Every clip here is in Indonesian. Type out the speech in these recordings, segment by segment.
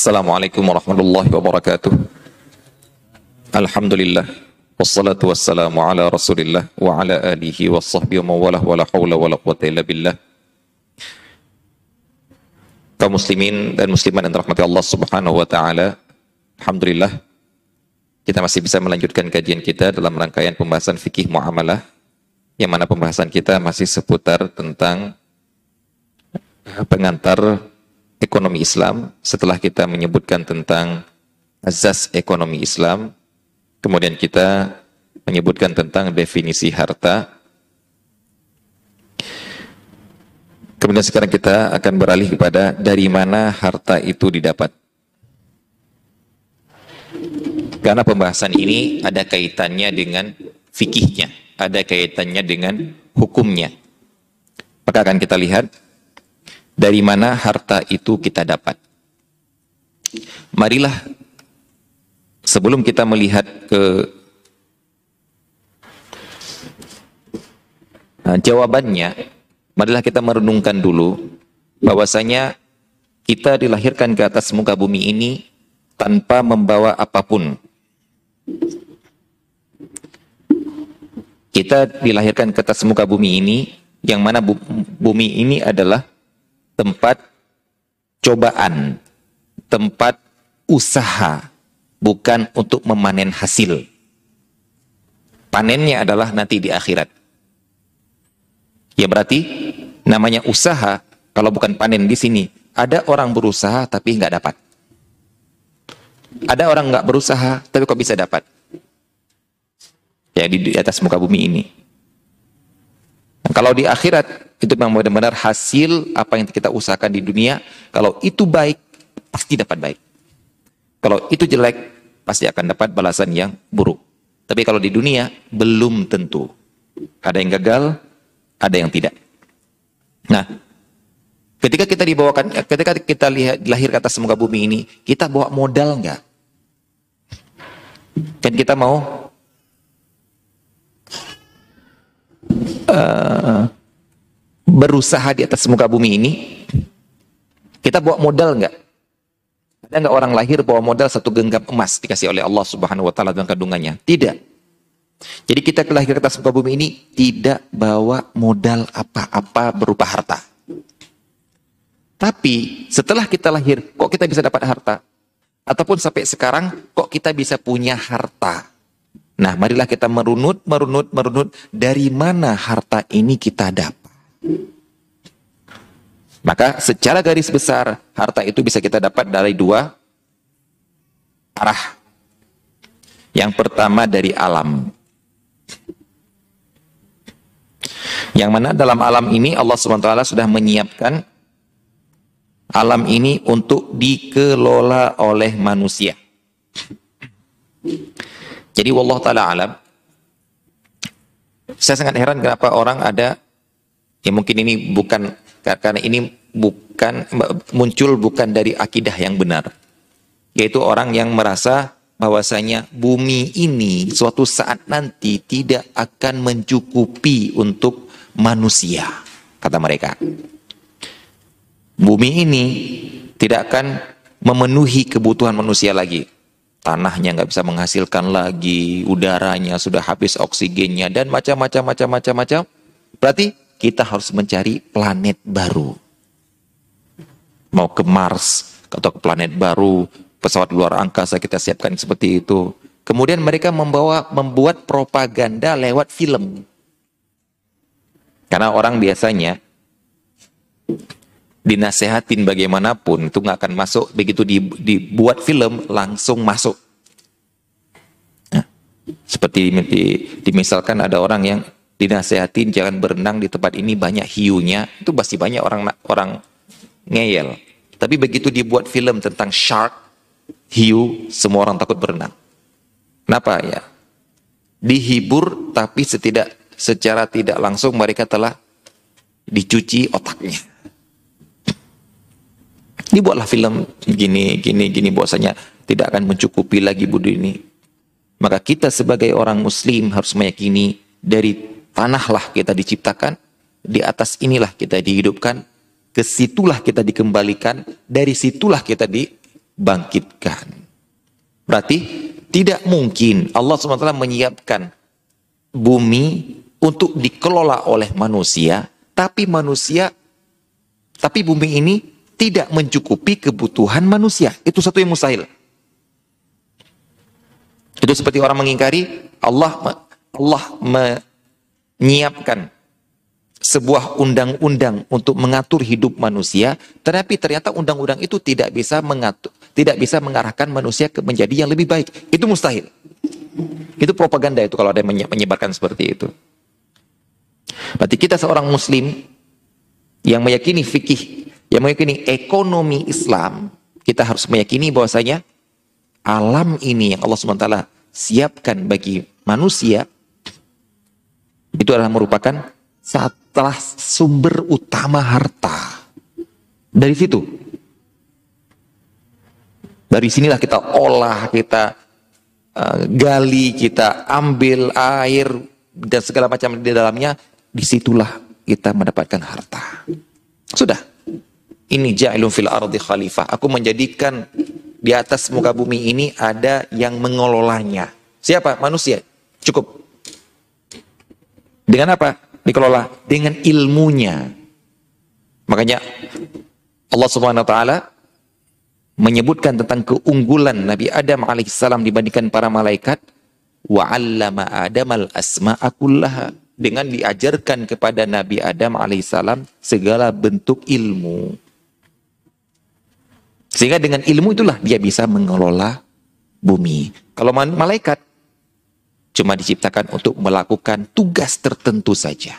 Assalamualaikum warahmatullahi wabarakatuh. Alhamdulillah. Wassalatu wassalamu ala rasulillah wa ala alihi wa sahbihi wa mawalah wa la hawla wa la quwata illa billah. Kaum muslimin dan muslimat yang dirahmati Allah subhanahu wa ta'ala. Alhamdulillah. Kita masih bisa melanjutkan kajian kita dalam rangkaian pembahasan fikih muamalah. Yang mana pembahasan kita masih seputar tentang pengantar ekonomi Islam setelah kita menyebutkan tentang azas ekonomi Islam kemudian kita menyebutkan tentang definisi harta. Kemudian sekarang kita akan beralih kepada dari mana harta itu didapat. Karena pembahasan ini ada kaitannya dengan fikihnya ada kaitannya dengan hukumnya. Maka akan kita lihat dari mana harta itu kita dapat. Marilah sebelum kita melihat ke nah, jawabannya, marilah kita merenungkan dulu bahwasanya kita dilahirkan ke atas muka bumi ini tanpa membawa apa pun. Kita dilahirkan ke atas muka bumi ini yang mana bumi ini adalah tempat cobaan, tempat usaha, bukan untuk memanen hasil. Panennya adalah nanti di akhirat. Ya berarti namanya usaha, kalau bukan panen di sini, ada orang berusaha tapi nggak dapat. Ada orang nggak berusaha tapi kok bisa dapat? Ya di, di atas muka bumi ini. Kalau di akhirat itu memang benar-benar hasil apa yang kita usahakan di dunia. Kalau itu baik, pasti dapat baik. Kalau itu jelek, pasti akan dapat balasan yang buruk. Tapi kalau di dunia, belum tentu. Ada yang gagal, ada yang tidak. Nah, ketika kita dibawakan, ketika kita lihat lahir ke atas muka bumi ini, kita bawa modal enggak? Kan kita mau uh, berusaha di atas muka bumi ini, kita bawa modal enggak? Ada enggak orang lahir bawa modal satu genggam emas dikasih oleh Allah Subhanahu wa taala dengan kandungannya? Tidak. Jadi kita lahir ke atas muka bumi ini tidak bawa modal apa-apa berupa harta. Tapi setelah kita lahir, kok kita bisa dapat harta? Ataupun sampai sekarang, kok kita bisa punya harta? Nah, marilah kita merunut, merunut, merunut dari mana harta ini kita dapat. Maka secara garis besar harta itu bisa kita dapat dari dua arah. Yang pertama dari alam. Yang mana dalam alam ini Allah SWT sudah menyiapkan alam ini untuk dikelola oleh manusia. Jadi wallah taala alam saya sangat heran kenapa orang ada Ya mungkin ini bukan karena ini bukan muncul bukan dari akidah yang benar. Yaitu orang yang merasa bahwasanya bumi ini suatu saat nanti tidak akan mencukupi untuk manusia, kata mereka. Bumi ini tidak akan memenuhi kebutuhan manusia lagi. Tanahnya nggak bisa menghasilkan lagi, udaranya sudah habis oksigennya dan macam-macam macam-macam macam. Berarti kita harus mencari planet baru. Mau ke Mars atau ke planet baru, pesawat luar angkasa kita siapkan seperti itu. Kemudian mereka membawa membuat propaganda lewat film. Karena orang biasanya dinasehatin bagaimanapun itu nggak akan masuk begitu dibuat film langsung masuk. Nah, seperti dimisalkan ada orang yang dinasehatin jangan berenang di tempat ini banyak hiunya, itu pasti banyak orang orang ngeyel. Tapi begitu dibuat film tentang shark, hiu, semua orang takut berenang. Kenapa ya? Dihibur tapi setidak secara tidak langsung mereka telah dicuci otaknya. Dibuatlah film gini, gini, gini bahwasanya tidak akan mencukupi lagi budi ini. Maka kita sebagai orang muslim harus meyakini dari tanahlah kita diciptakan, di atas inilah kita dihidupkan, ke situlah kita dikembalikan, dari situlah kita di, bangkitkan. Berarti tidak mungkin Allah SWT menyiapkan bumi untuk dikelola oleh manusia, tapi manusia, tapi bumi ini tidak mencukupi kebutuhan manusia. Itu satu yang mustahil. Itu seperti orang mengingkari Allah Allah menyiapkan sebuah undang-undang untuk mengatur hidup manusia, tetapi ternyata undang-undang itu tidak bisa mengatur, tidak bisa mengarahkan manusia ke menjadi yang lebih baik. Itu mustahil. Itu propaganda itu kalau ada yang menyebarkan seperti itu. Berarti kita seorang muslim yang meyakini fikih, yang meyakini ekonomi Islam, kita harus meyakini bahwasanya alam ini yang Allah SWT siapkan bagi manusia itu adalah merupakan setelah sumber utama harta. Dari situ. Dari sinilah kita olah, kita uh, gali, kita ambil air dan segala macam di dalamnya. Di situlah kita mendapatkan harta. Sudah. Ini ja'ilun fil ardi khalifah. Aku menjadikan di atas muka bumi ini ada yang mengelolanya. Siapa? Manusia. Cukup. Dengan apa? dikelola dengan ilmunya. Makanya Allah Subhanahu wa taala menyebutkan tentang keunggulan Nabi Adam alaihissalam dibandingkan para malaikat wa 'allama Adam al-asma'a kullaha dengan diajarkan kepada Nabi Adam alaihissalam segala bentuk ilmu. Sehingga dengan ilmu itulah dia bisa mengelola bumi. Kalau malaikat cuma diciptakan untuk melakukan tugas tertentu saja.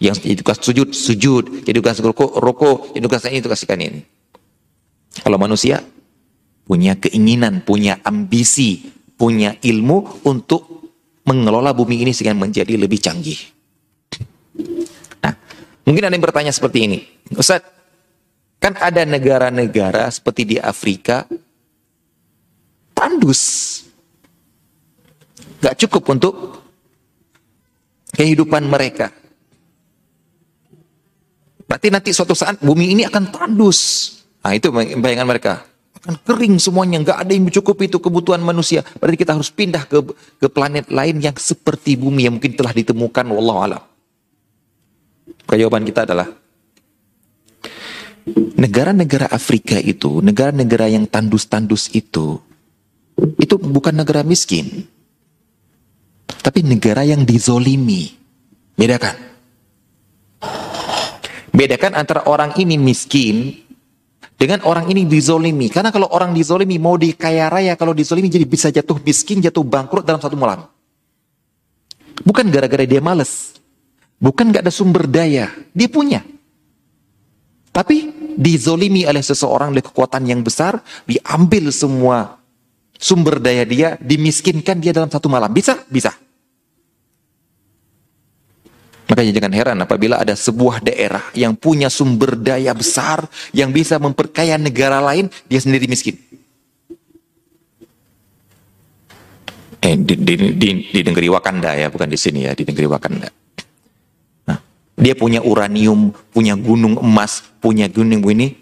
Yang jadi tugas sujud, sujud. Jadi tugas rokok, rokok. Jadi tugas ini, tugas ini. Kalau manusia punya keinginan, punya ambisi, punya ilmu untuk mengelola bumi ini sehingga menjadi lebih canggih. Nah, mungkin ada yang bertanya seperti ini. Ustaz, kan ada negara-negara seperti di Afrika tandus Gak cukup untuk kehidupan mereka. Berarti nanti suatu saat bumi ini akan tandus. Nah itu bayangan mereka. Akan kering semuanya, nggak ada yang mencukupi itu kebutuhan manusia. Berarti kita harus pindah ke ke planet lain yang seperti bumi yang mungkin telah ditemukan. Wallahu Jawaban kita adalah negara-negara Afrika itu, negara-negara yang tandus-tandus itu, itu bukan negara miskin. Tapi negara yang dizolimi. Bedakan. Bedakan antara orang ini miskin dengan orang ini dizolimi. Karena kalau orang dizolimi mau dikaya raya, kalau dizolimi jadi bisa jatuh miskin, jatuh bangkrut dalam satu malam. Bukan gara-gara dia males. Bukan gak ada sumber daya. Dia punya. Tapi dizolimi oleh seseorang oleh kekuatan yang besar, diambil semua sumber daya dia, dimiskinkan dia dalam satu malam. Bisa? Bisa. Makanya jangan heran apabila ada sebuah daerah yang punya sumber daya besar yang bisa memperkaya negara lain, dia sendiri miskin. Eh, di, di, di, di negeri Wakanda ya, bukan di sini ya, di negeri Wakanda. Dia punya uranium, punya gunung emas, punya gunung ini.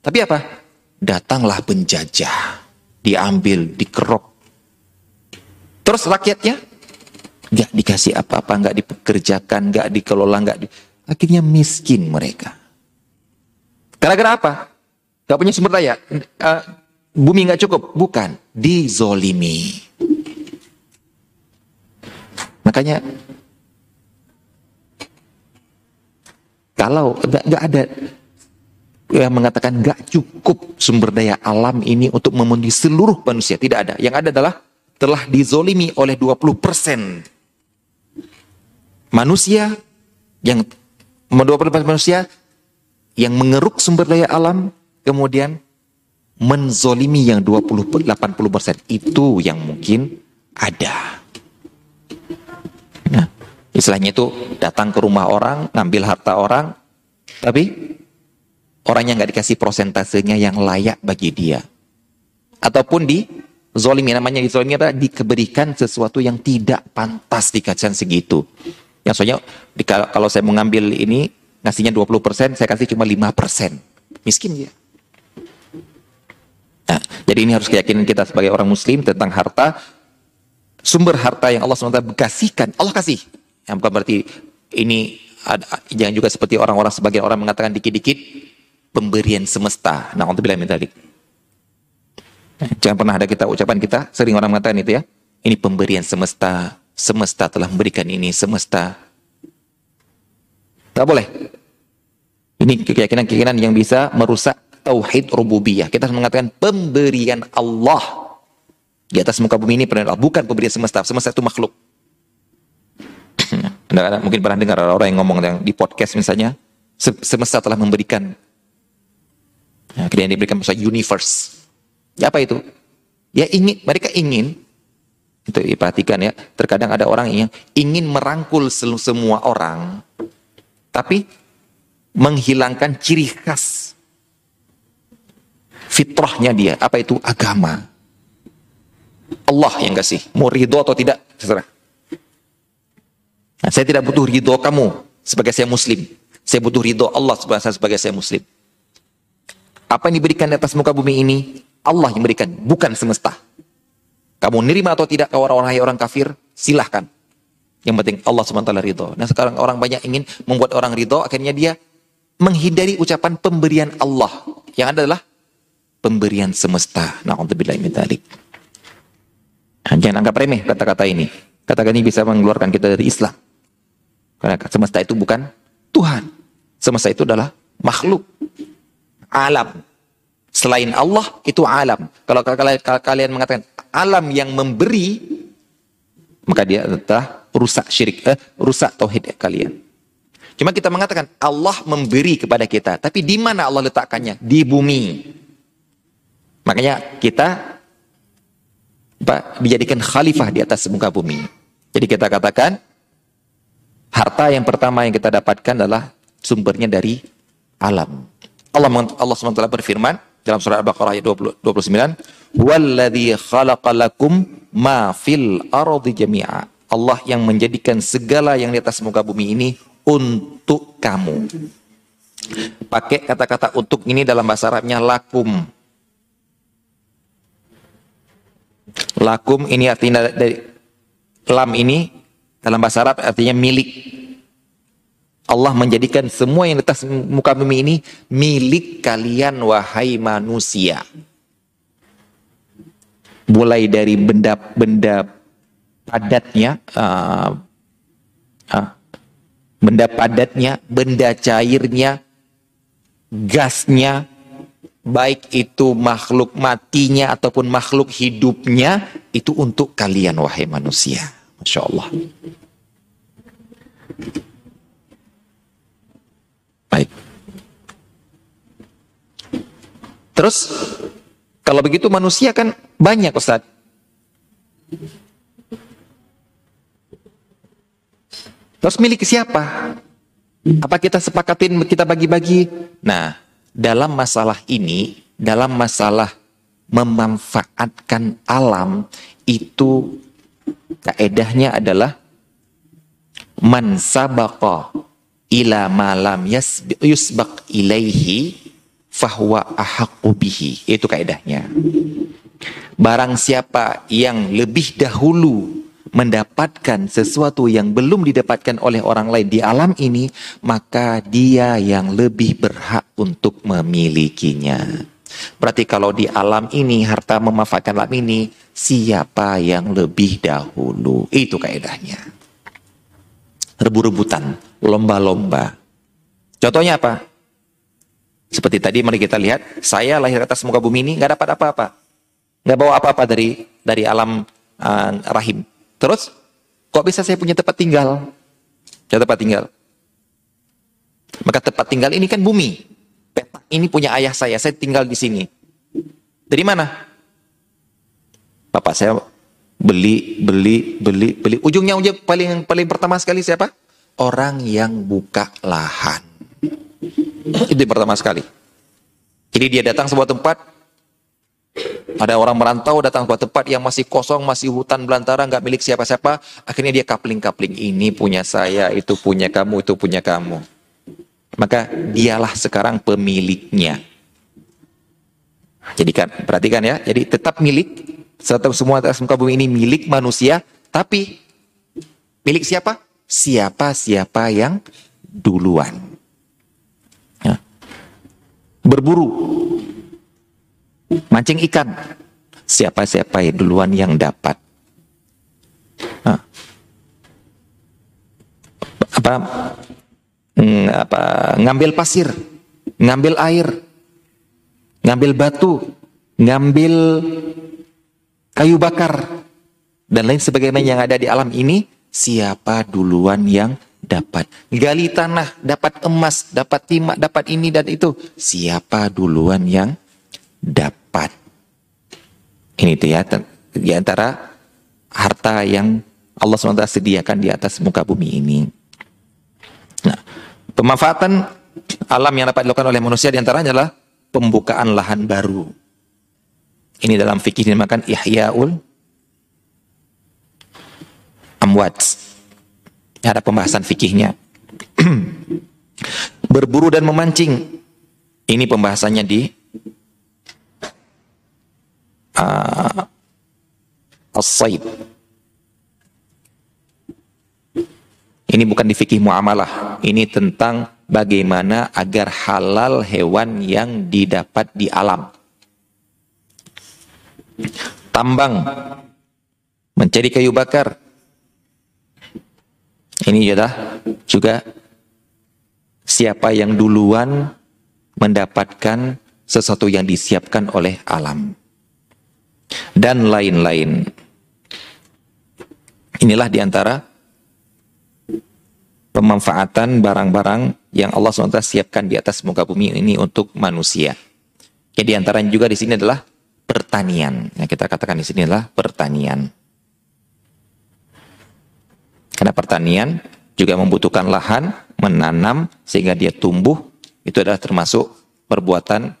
Tapi apa? Datanglah penjajah, diambil, dikerok. Terus rakyatnya nggak dikasih apa-apa, nggak dipekerjakan, nggak dikelola, nggak di... akhirnya miskin mereka. Gara-gara apa? Gak punya sumber daya, uh, bumi nggak cukup, bukan dizolimi. Makanya kalau nggak ada yang mengatakan nggak cukup sumber daya alam ini untuk memenuhi seluruh manusia, tidak ada. Yang ada adalah telah dizolimi oleh 20 persen manusia yang 20% manusia yang mengeruk sumber daya alam kemudian menzolimi yang 20 80% itu yang mungkin ada. Istilahnya itu datang ke rumah orang, ngambil harta orang, tapi orang yang nggak dikasih prosentasenya yang layak bagi dia. Ataupun di zolimi, namanya di zolimi apa? Dikeberikan sesuatu yang tidak pantas dikasih segitu. Yang soalnya kalau saya mengambil ini ngasihnya 20%, saya kasih cuma 5%. Miskin dia. Nah, jadi ini harus keyakinan kita sebagai orang muslim tentang harta. Sumber harta yang Allah SWT kasihkan, Allah kasih. Yang bukan berarti ini ada, jangan juga seperti orang-orang sebagian orang mengatakan dikit-dikit pemberian semesta. Nah, untuk bilang minta Jangan pernah ada kita ucapan kita, sering orang mengatakan itu ya. Ini pemberian semesta, semesta telah memberikan ini, semesta. Tak boleh. Ini keyakinan-keyakinan yang bisa merusak tauhid rububiyah. Kita harus mengatakan pemberian Allah di atas muka bumi ini pemberian Allah, bukan pemberian semesta. Semesta itu makhluk. Anda mungkin pernah dengar orang yang ngomong yang di podcast misalnya, semesta telah memberikan. Ya, yang diberikan maksud universe. Ya apa itu? Ya ingin, mereka ingin itu perhatikan ya, terkadang ada orang yang ingin merangkul semua orang, tapi menghilangkan ciri khas fitrahnya dia. Apa itu? Agama. Allah yang kasih. Mau ridho atau tidak, terserah. Nah, saya tidak butuh ridho kamu sebagai saya muslim. Saya butuh ridho Allah sebagai saya muslim. Apa yang diberikan di atas muka bumi ini, Allah yang berikan, bukan semesta. Kamu nerima atau tidak ke orang-orang orang kafir, silahkan. Yang penting Allah SWT ridho. Nah sekarang orang banyak ingin membuat orang ridho, akhirnya dia menghindari ucapan pemberian Allah. Yang adalah pemberian semesta. Na'udzubillah min dzalik. Nah, jangan anggap remeh kata-kata ini. Kata-kata ini bisa mengeluarkan kita dari Islam. Karena semesta itu bukan Tuhan. Semesta itu adalah makhluk. Alam. Selain Allah itu alam. Kalau kalian mengatakan alam yang memberi, maka dia adalah rusak syirik, eh, rusak tauhid kalian. Cuma kita mengatakan Allah memberi kepada kita, tapi di mana Allah letakkannya? Di bumi. Makanya kita Pak, dijadikan khalifah di atas muka bumi. Jadi kita katakan harta yang pertama yang kita dapatkan adalah sumbernya dari alam. Allah Allah SWT berfirman dalam surah Al-Baqarah ayat 20, 29, "Walladzi khalaqalakum ma fil ardi jami'a." Allah yang menjadikan segala yang di atas muka bumi ini untuk kamu. Pakai kata-kata untuk ini dalam bahasa Arabnya lakum. Lakum ini artinya dari lam ini dalam bahasa Arab artinya milik. Allah menjadikan semua yang di atas muka bumi ini milik kalian wahai manusia. Mulai dari benda-benda padatnya, uh, uh, benda padatnya, benda cairnya, gasnya, baik itu makhluk matinya ataupun makhluk hidupnya, itu untuk kalian wahai manusia. Masya Allah. Baik. Terus, kalau begitu manusia kan banyak Ustaz. Terus milik siapa? Apa kita sepakatin, kita bagi-bagi? Nah, dalam masalah ini, dalam masalah memanfaatkan alam itu kaedahnya adalah man sabaqa ila malam yusbaq ilaihi fahuwa ahaqqu bihi. Itu kaedahnya. Barang siapa yang lebih dahulu mendapatkan sesuatu yang belum didapatkan oleh orang lain di alam ini, maka dia yang lebih berhak untuk memilikinya. Berarti kalau di alam ini, harta memanfaatkan alam ini, siapa yang lebih dahulu? Itu kaidahnya. Rebut-rebutan, lomba-lomba. Contohnya apa? Seperti tadi mari kita lihat, saya lahir atas muka bumi ini nggak dapat apa-apa. Nggak bawa apa-apa dari dari alam uh, rahim. Terus, kok bisa saya punya tempat tinggal? Ya tempat tinggal. Maka tempat tinggal ini kan bumi. Petak ini punya ayah saya, saya tinggal di sini. Dari mana? Bapak saya beli, beli, beli, beli. Ujungnya ujung paling paling pertama sekali siapa? Orang yang buka lahan. Itu yang pertama sekali. Jadi dia datang sebuah tempat, ada orang merantau datang ke tempat yang masih kosong, masih hutan belantara, nggak milik siapa-siapa. Akhirnya dia kapling-kapling. Ini punya saya, itu punya kamu, itu punya kamu. Maka dialah sekarang pemiliknya. Jadi kan perhatikan ya, jadi tetap milik serta semua atas muka bumi ini milik manusia, tapi milik siapa? Siapa-siapa yang duluan. Ya. Berburu, mancing ikan, siapa-siapa yang duluan yang dapat. Nah. Apa, mm, apa ngambil pasir, ngambil air, ngambil batu, ngambil kayu bakar dan lain sebagainya yang ada di alam ini, siapa duluan yang dapat gali tanah, dapat emas, dapat timah, dapat ini dan itu, siapa duluan yang dapat. Ini dia di antara harta yang Allah SWT sediakan di atas muka bumi ini. Pemanfaatan alam yang dapat dilakukan oleh manusia di antaranya adalah pembukaan lahan baru. Ini dalam fikih dinamakan ihya'ul amwat. Ada pembahasan fikihnya. Berburu dan memancing. Ini pembahasannya di uh, as-said. Ini bukan di fikih muamalah. Ini tentang bagaimana agar halal hewan yang didapat di alam. Tambang, mencari kayu bakar. Ini adalah juga siapa yang duluan mendapatkan sesuatu yang disiapkan oleh alam dan lain-lain. Inilah di antara pemanfaatan barang-barang yang Allah SWT siapkan di atas muka bumi ini untuk manusia. Ya di antaranya juga di sini adalah pertanian. Yang kita katakan di sini adalah pertanian. Karena pertanian juga membutuhkan lahan, menanam sehingga dia tumbuh. Itu adalah termasuk perbuatan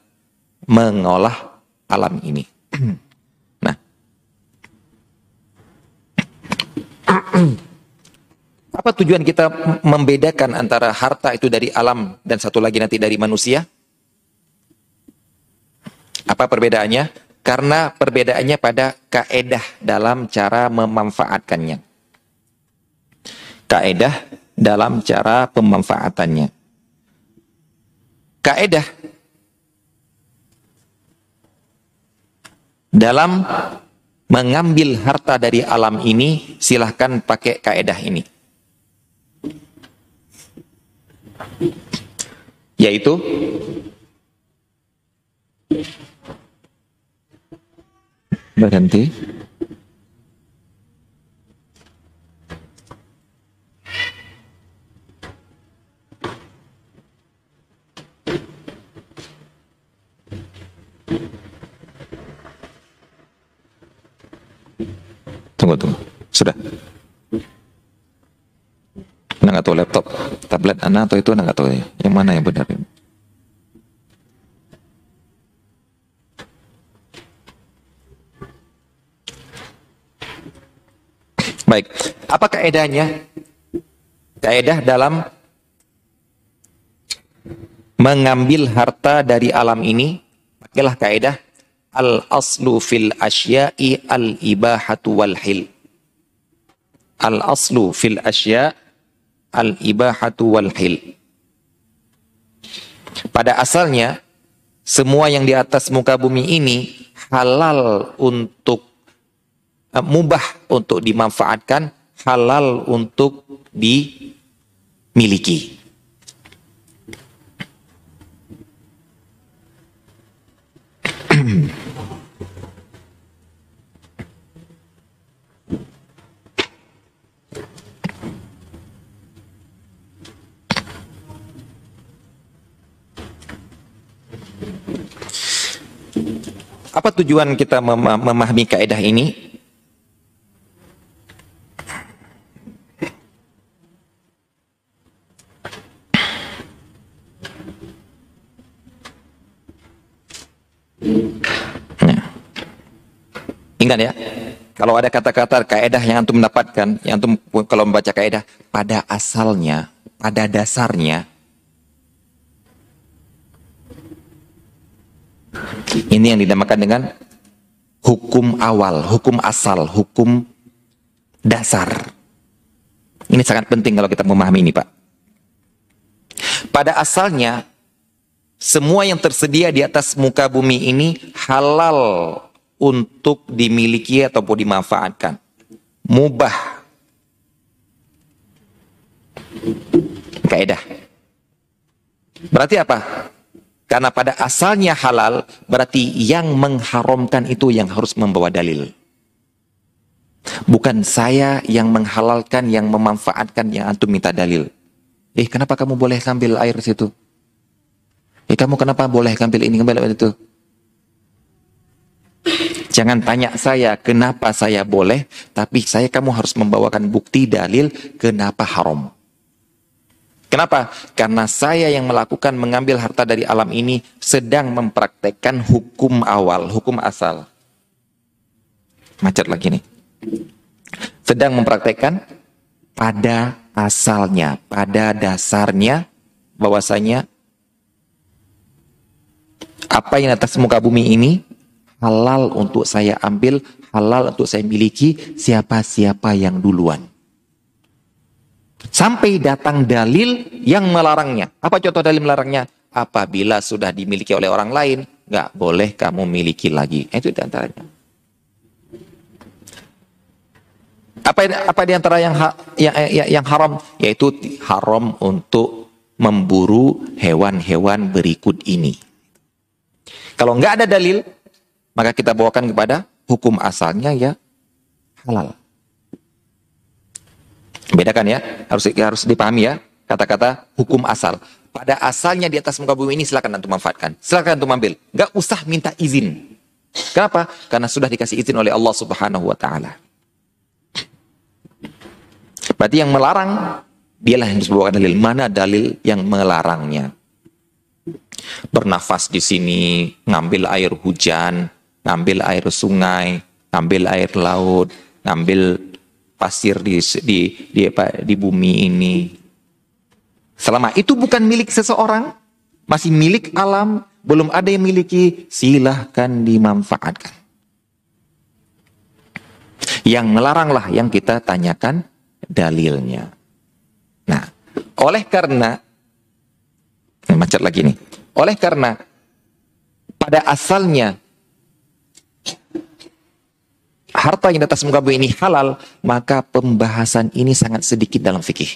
mengolah alam ini. Apa tujuan kita membedakan antara harta itu dari alam dan satu lagi nanti dari manusia? Apa perbedaannya? Karena perbedaannya pada kaedah dalam cara memanfaatkannya. Kaedah dalam cara pemanfaatannya. Kaedah dalam mengambil harta dari alam ini, silahkan pakai kaedah ini. Yaitu berhenti Tunggu, tunggu. Sudah. Anda nggak tahu laptop, tablet Anda atau itu Anda nggak tahu ya. Yang mana yang benar? Baik, apa kaedahnya? Kaedah dalam mengambil harta dari alam ini, pakailah kaedah al aslu fil asya'i al ibahatu wal hil. Al aslu fil asya' al ibahatu wal hil. Pada asalnya semua yang di atas muka bumi ini halal untuk uh, mubah untuk dimanfaatkan, halal untuk dimiliki. Apa tujuan kita mem memahami kaidah ini? Nah. Ingat ya, kalau ada kata-kata kaidah yang antum mendapatkan, yang antum kalau membaca kaidah pada asalnya, pada dasarnya Ini yang dinamakan dengan hukum awal, hukum asal, hukum dasar. Ini sangat penting kalau kita memahami ini, Pak. Pada asalnya, semua yang tersedia di atas muka bumi ini halal untuk dimiliki ataupun dimanfaatkan. Mubah. Kaidah. Berarti apa? Karena pada asalnya halal, berarti yang mengharamkan itu yang harus membawa dalil. Bukan saya yang menghalalkan, yang memanfaatkan, yang antum minta dalil. Eh, kenapa kamu boleh ambil air situ? Eh, kamu kenapa boleh ambil ini, ambil itu? Jangan tanya saya kenapa saya boleh, tapi saya kamu harus membawakan bukti dalil kenapa haram. Kenapa? Karena saya yang melakukan mengambil harta dari alam ini sedang mempraktekkan hukum awal, hukum asal. Macet lagi nih. Sedang mempraktekkan pada asalnya, pada dasarnya bahwasanya apa yang atas muka bumi ini halal untuk saya ambil, halal untuk saya miliki siapa-siapa yang duluan. Sampai datang dalil yang melarangnya. Apa contoh dalil melarangnya? Apabila sudah dimiliki oleh orang lain, nggak boleh kamu miliki lagi. Itu di antaranya. Apa apa di antara yang yang, yang, yang haram? Yaitu haram untuk memburu hewan-hewan berikut ini. Kalau nggak ada dalil, maka kita bawakan kepada hukum asalnya ya halal. Bedakan ya, harus harus dipahami ya kata-kata hukum asal. Pada asalnya di atas muka bumi ini silakan antum manfaatkan. Silakan antum ambil. Gak usah minta izin. Kenapa? Karena sudah dikasih izin oleh Allah Subhanahu wa taala. Berarti yang melarang dialah yang bawa dalil. Mana dalil yang melarangnya? Bernafas di sini, ngambil air hujan, ngambil air sungai, ngambil air laut, ngambil pasir di di di apa di bumi ini. Selama itu bukan milik seseorang, masih milik alam, belum ada yang miliki, silahkan dimanfaatkan. Yang melaranglah yang kita tanyakan dalilnya. Nah, oleh karena macet lagi nih. Oleh karena pada asalnya harta yang di atas muka bumi ini halal, maka pembahasan ini sangat sedikit dalam fikih.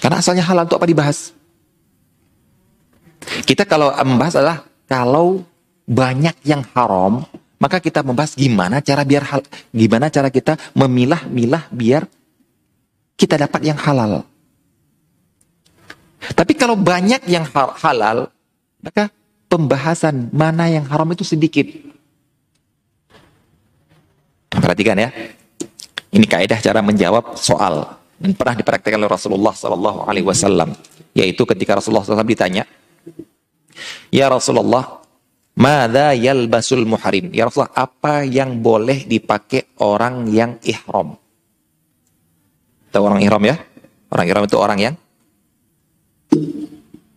Karena asalnya halal untuk apa dibahas? Kita kalau membahas adalah kalau banyak yang haram, maka kita membahas gimana cara biar hal, gimana cara kita memilah-milah biar kita dapat yang halal. Tapi kalau banyak yang halal, maka pembahasan mana yang haram itu sedikit. Perhatikan ya. Ini kaidah cara menjawab soal dan pernah dipraktikkan oleh Rasulullah Sallallahu Alaihi Wasallam. Yaitu ketika Rasulullah SAW ditanya, Ya Rasulullah, Mada yalbasul muharim? Ya Rasulullah, apa yang boleh dipakai orang yang ihram? Tahu orang ihram ya? Orang ihram itu orang yang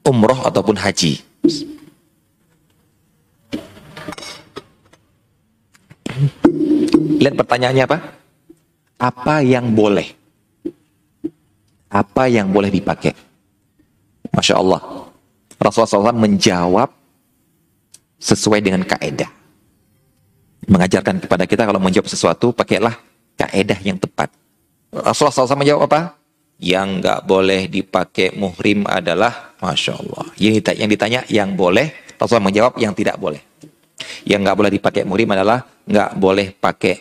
umroh ataupun haji. Lihat pertanyaannya apa? Apa yang boleh? Apa yang boleh dipakai? Masya Allah. Rasulullah SAW menjawab sesuai dengan kaedah. Mengajarkan kepada kita kalau menjawab sesuatu, pakailah kaedah yang tepat. Rasulullah SAW menjawab apa? Yang nggak boleh dipakai muhrim adalah, Masya Allah. Yang ditanya yang boleh, Rasulullah menjawab yang tidak boleh. Yang nggak boleh dipakai muhrim adalah nggak boleh pakai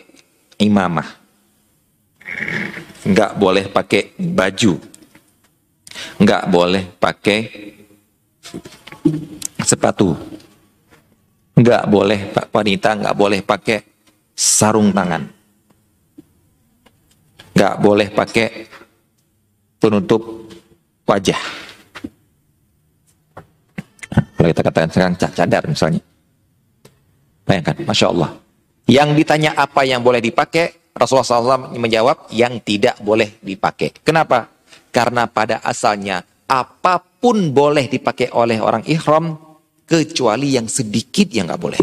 imamah. Nggak boleh pakai baju. Nggak boleh pakai sepatu. Nggak boleh pak wanita nggak boleh pakai sarung tangan. Nggak boleh pakai penutup wajah. Kalau kita katakan sekarang cadar misalnya. Bayangkan, Masya Allah. Yang ditanya apa yang boleh dipakai, Rasulullah SAW menjawab yang tidak boleh dipakai. Kenapa? Karena pada asalnya apa pun boleh dipakai oleh orang ihram kecuali yang sedikit yang nggak boleh.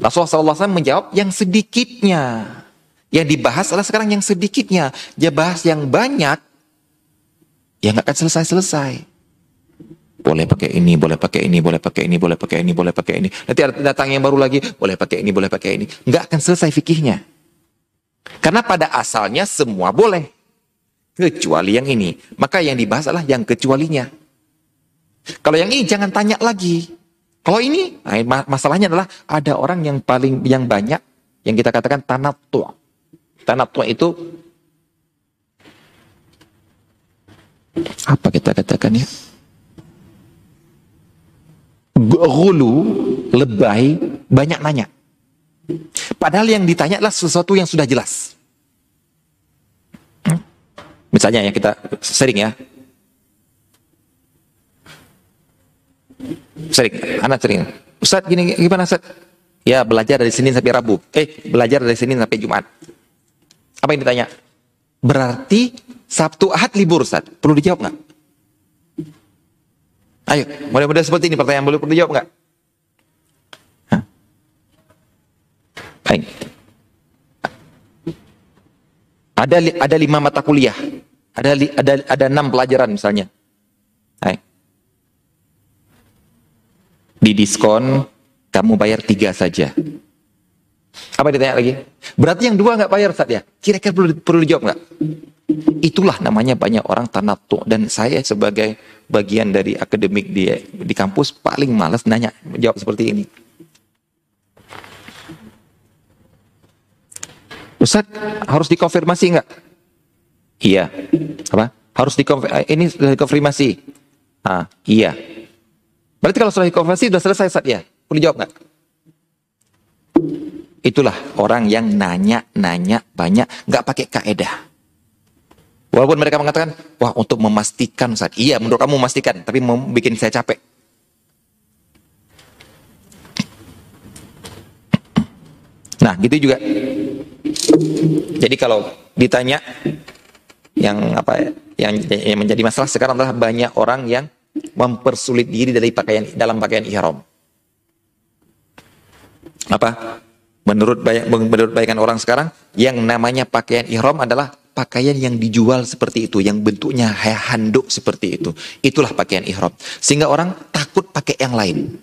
Rasulullah SAW menjawab yang sedikitnya. Yang dibahas adalah sekarang yang sedikitnya. Dia bahas yang banyak, yang nggak akan selesai-selesai. Boleh pakai ini, boleh pakai ini, boleh pakai ini, boleh pakai ini, boleh pakai ini. Nanti datang yang baru lagi, boleh pakai ini, boleh pakai ini. Nggak akan selesai fikihnya. Karena pada asalnya semua boleh. Kecuali yang ini. Maka yang dibahas adalah yang kecualinya. Kalau yang ini jangan tanya lagi. Kalau ini, nah, masalahnya adalah ada orang yang paling yang banyak yang kita katakan tanah tua. Tanah tua itu apa kita katakan ya? Gulu, lebay, banyak nanya. Padahal yang ditanya adalah sesuatu yang sudah jelas. Misalnya ya kita sering ya. Sering, anak sering. Ustaz gini gimana Ustaz? Ya belajar dari Senin sampai Rabu. Eh belajar dari Senin sampai Jumat. Apa yang ditanya? Berarti Sabtu Ahad libur Ustaz. Perlu dijawab nggak? Ayo, mudah-mudahan seperti ini pertanyaan boleh perlu dijawab nggak? Baik. Ada ada lima mata kuliah. Ada ada ada enam pelajaran misalnya. Baik. Di diskon kamu bayar tiga saja. Apa ditanya lagi? Berarti yang dua nggak bayar saat ya? Kira-kira perlu perlu dijawab nggak? Itulah namanya banyak orang tanatu dan saya sebagai bagian dari akademik di di kampus paling malas nanya jawab seperti ini. Ustaz, harus dikonfirmasi enggak? Iya. Apa? Harus dikonfirmasi. Eh, ini sudah dikonfirmasi. Ah, iya. Berarti kalau sudah dikonfirmasi sudah selesai Ustaz ya? Boleh jawab enggak? Itulah orang yang nanya-nanya banyak, nggak pakai kaedah. Walaupun mereka mengatakan, wah untuk memastikan Ustaz. Iya, menurut kamu memastikan, tapi bikin saya capek. Nah, gitu juga jadi kalau ditanya yang apa ya, yang, yang menjadi masalah sekarang adalah banyak orang yang mempersulit diri dari pakaian dalam pakaian ihram. Apa? Menurut banyak menurut bayangan orang sekarang yang namanya pakaian ihram adalah pakaian yang dijual seperti itu, yang bentuknya handuk seperti itu. Itulah pakaian ihram. Sehingga orang takut pakai yang lain.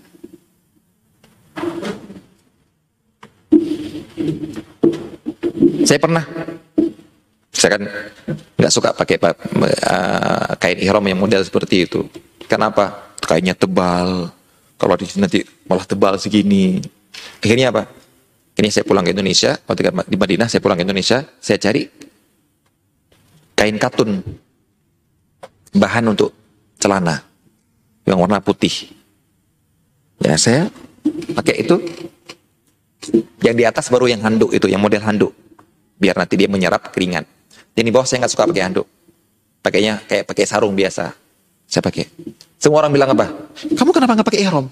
Saya pernah. Saya kan nggak suka pakai uh, kain ihram yang model seperti itu. Kenapa? Kainnya tebal. Kalau di sini nanti malah tebal segini. Akhirnya apa? Ini saya pulang ke Indonesia, waktu di Madinah saya pulang ke Indonesia, saya cari kain katun bahan untuk celana yang warna putih. Ya saya pakai itu. Yang di atas baru yang handuk itu, yang model handuk biar nanti dia menyerap keringat. Dan di bawah saya nggak suka pakai handuk. Pakainya kayak pakai sarung biasa. Saya pakai. Semua orang bilang apa? Kamu kenapa nggak pakai ihram?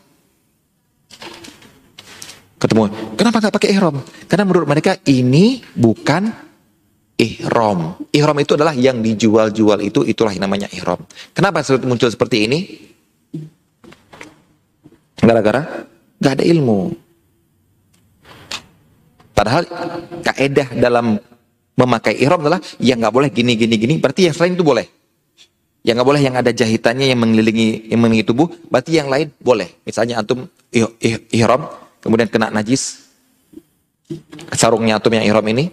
Ketemu, kenapa nggak pakai ihram? Karena menurut mereka ini bukan ihram. Ihram itu adalah yang dijual-jual itu, itulah yang namanya ihram. Kenapa muncul seperti ini? Gara-gara nggak ada ilmu. Padahal kaedah dalam memakai ihram adalah yang nggak boleh gini gini gini. Berarti yang selain itu boleh. Yang nggak boleh yang ada jahitannya yang mengelilingi yang mengelilingi tubuh. Berarti yang lain boleh. Misalnya antum ihram kemudian kena najis sarungnya antum yang ihram ini.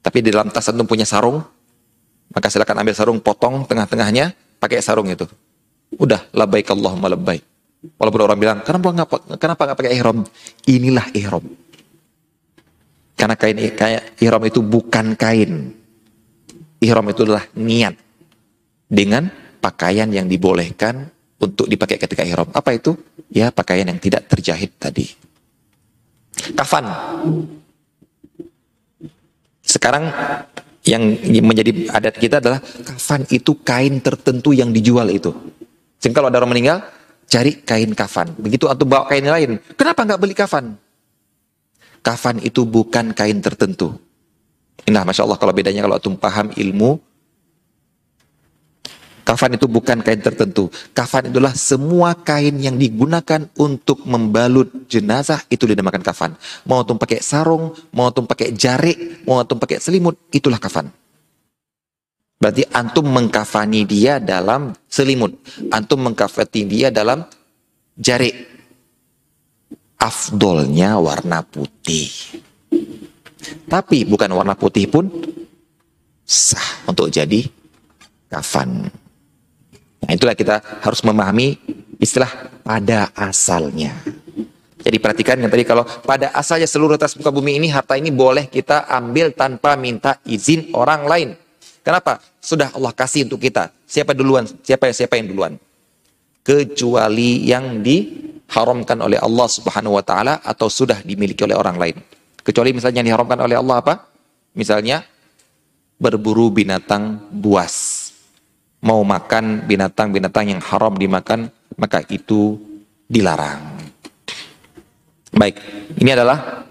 Tapi di dalam tas antum punya sarung. Maka silakan ambil sarung, potong tengah-tengahnya, pakai sarung itu. Udah, labbaik Allahumma labbaik. Walaupun orang bilang, kenapa nggak kenapa nggak pakai ihram? Inilah ihram. Karena kain kayak ihram itu bukan kain. Ihram itu adalah niat dengan pakaian yang dibolehkan untuk dipakai ketika ihram. Apa itu? Ya pakaian yang tidak terjahit tadi. Kafan. Sekarang yang menjadi adat kita adalah kafan itu kain tertentu yang dijual itu. Sehingga kalau ada orang meninggal, cari kain kafan. Begitu atau bawa kain lain. Kenapa nggak beli kafan? kafan itu bukan kain tertentu. Nah, Masya Allah kalau bedanya kalau antum paham ilmu Kafan itu bukan kain tertentu. Kafan itulah semua kain yang digunakan untuk membalut jenazah itu dinamakan kafan. Mau tuh pakai sarung, mau tuh pakai jarik, mau tuh pakai selimut, itulah kafan. Berarti antum mengkafani dia dalam selimut. Antum mengkafani dia dalam jarik. Afdolnya warna putih. Tapi bukan warna putih pun sah untuk jadi kafan. Nah, itulah kita harus memahami istilah pada asalnya. Jadi perhatikan yang tadi kalau pada asalnya seluruh atas muka bumi ini harta ini boleh kita ambil tanpa minta izin orang lain. Kenapa? Sudah Allah kasih untuk kita. Siapa duluan? Siapa siapa yang duluan? Kecuali yang diharamkan oleh Allah Subhanahu wa taala atau sudah dimiliki oleh orang lain. Kecuali misalnya yang diharamkan oleh Allah apa? Misalnya berburu binatang buas mau makan binatang-binatang yang haram dimakan, maka itu dilarang. Baik, ini adalah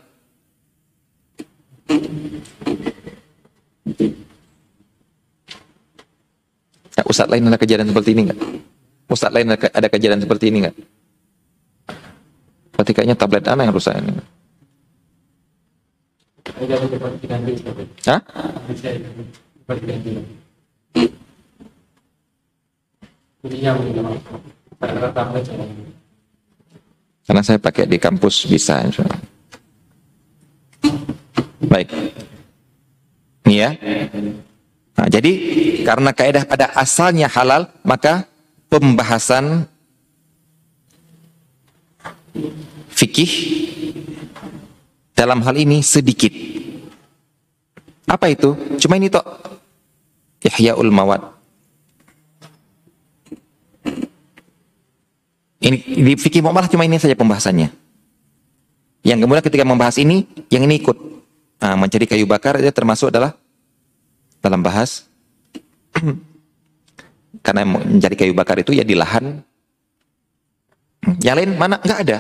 Ya, Ustadz lain ada kejadian seperti ini enggak? Ustadz lain ada kejadian seperti ini enggak? Berarti kayaknya tablet anak yang rusak ini. Hah? Karena saya pakai di kampus bisa. Baik. Ini ya. Nah, jadi karena kaidah pada asalnya halal, maka pembahasan fikih dalam hal ini sedikit. Apa itu? Cuma ini toh. Ihya'ul mawad. Ini di fikih muamalah cuma ini saja pembahasannya. Yang kemudian ketika membahas ini, yang ini ikut nah, mencari kayu bakar itu termasuk adalah dalam bahas karena mencari kayu bakar itu ya di lahan. Yang lain mana? Enggak ada.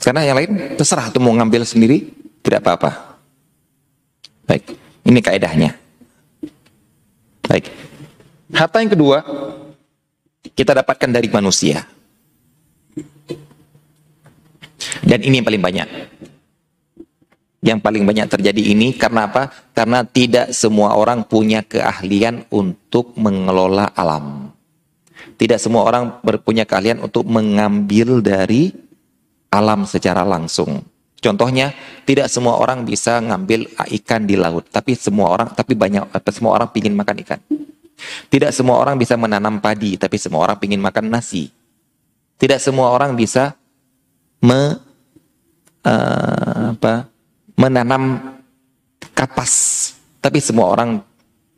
Karena yang lain terserah tuh mau ngambil sendiri tidak apa-apa. Baik, ini kaidahnya. Baik. Harta yang kedua kita dapatkan dari manusia. Dan ini yang paling banyak. Yang paling banyak terjadi ini karena apa? Karena tidak semua orang punya keahlian untuk mengelola alam. Tidak semua orang berpunya keahlian untuk mengambil dari alam secara langsung. Contohnya, tidak semua orang bisa ngambil ikan di laut, tapi semua orang, tapi banyak, semua orang ingin makan ikan. Tidak semua orang bisa menanam padi, tapi semua orang ingin makan nasi. Tidak semua orang bisa me, uh, apa, menanam kapas, tapi semua orang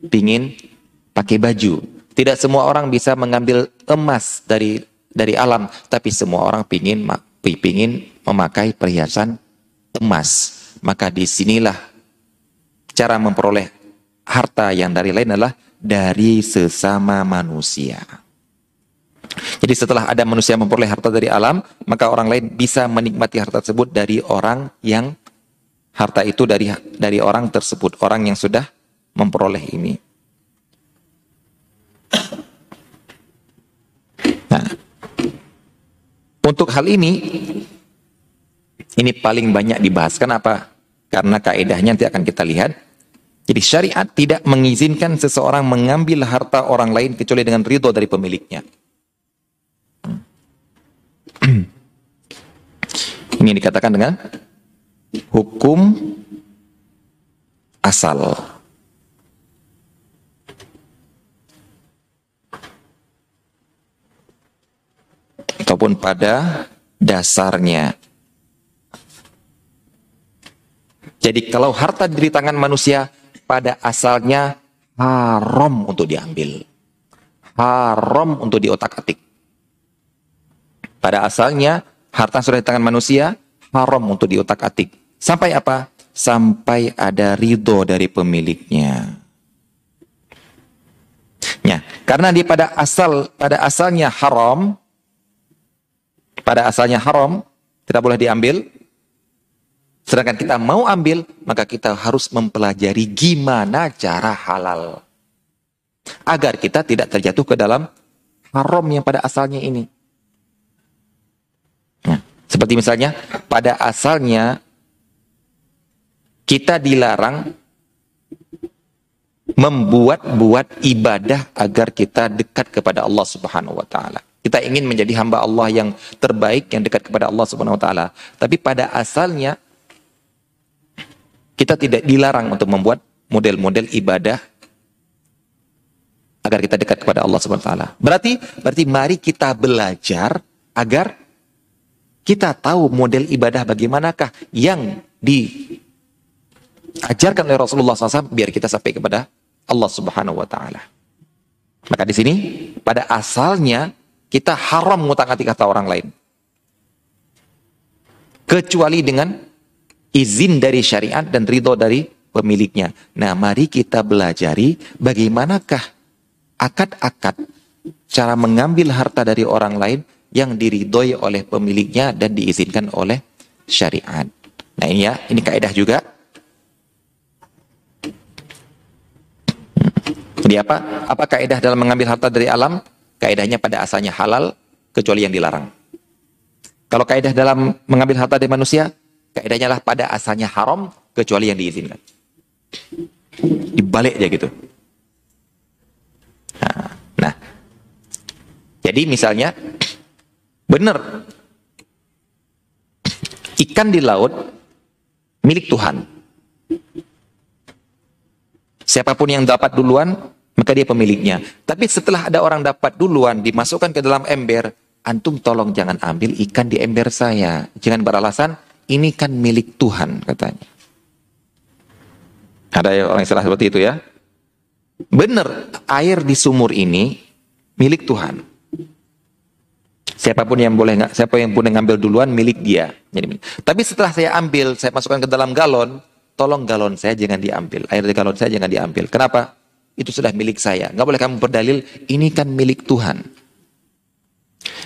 ingin pakai baju. Tidak semua orang bisa mengambil emas dari dari alam, tapi semua orang ingin ingin memakai perhiasan emas. Maka di sinilah cara memperoleh harta yang dari lain adalah dari sesama manusia. Jadi setelah ada manusia memperoleh harta dari alam, maka orang lain bisa menikmati harta tersebut dari orang yang harta itu dari dari orang tersebut, orang yang sudah memperoleh ini. Nah, untuk hal ini, ini paling banyak dibahas. Kenapa? Karena kaidahnya nanti akan kita lihat jadi syariat tidak mengizinkan seseorang mengambil harta orang lain kecuali dengan ridho dari pemiliknya. Ini dikatakan dengan hukum asal. Ataupun pada dasarnya. Jadi kalau harta di tangan manusia pada asalnya haram untuk diambil. Haram untuk diotak-atik. Pada asalnya harta sudah di tangan manusia haram untuk diotak-atik. Sampai apa? Sampai ada ridho dari pemiliknya. Ya, karena dia pada asal pada asalnya haram, pada asalnya haram, tidak boleh diambil, Sedangkan kita mau ambil, maka kita harus mempelajari gimana cara halal. Agar kita tidak terjatuh ke dalam haram yang pada asalnya ini. Nah, seperti misalnya, pada asalnya kita dilarang membuat-buat ibadah agar kita dekat kepada Allah Subhanahu wa taala. Kita ingin menjadi hamba Allah yang terbaik yang dekat kepada Allah Subhanahu wa taala. Tapi pada asalnya kita tidak dilarang untuk membuat model-model ibadah agar kita dekat kepada Allah Subhanahu wa taala. Berarti berarti mari kita belajar agar kita tahu model ibadah bagaimanakah yang diajarkan oleh Rasulullah SAW biar kita sampai kepada Allah Subhanahu wa taala. Maka di sini pada asalnya kita haram ngutang-atik kata orang lain. Kecuali dengan izin dari syariat dan ridho dari pemiliknya. Nah, mari kita belajari bagaimanakah akad-akad cara mengambil harta dari orang lain yang diridhoi oleh pemiliknya dan diizinkan oleh syariat. Nah, ini ya, ini kaidah juga. Jadi apa? Apa kaidah dalam mengambil harta dari alam? Kaidahnya pada asalnya halal kecuali yang dilarang. Kalau kaidah dalam mengambil harta dari manusia, kaidahnya lah pada asalnya haram kecuali yang diizinkan. Dibalik aja gitu. Nah, nah. jadi misalnya benar ikan di laut milik Tuhan. Siapa pun yang dapat duluan, maka dia pemiliknya. Tapi setelah ada orang dapat duluan, dimasukkan ke dalam ember, antum tolong jangan ambil ikan di ember saya. Jangan beralasan, ini kan milik Tuhan katanya. Ada orang yang salah seperti itu ya. Benar, air di sumur ini milik Tuhan. Siapa pun yang boleh nggak, siapa yang boleh ngambil duluan milik dia. Jadi, tapi setelah saya ambil, saya masukkan ke dalam galon, tolong galon saya jangan diambil. Air di galon saya jangan diambil. Kenapa? Itu sudah milik saya. Nggak boleh kamu berdalil, ini kan milik Tuhan.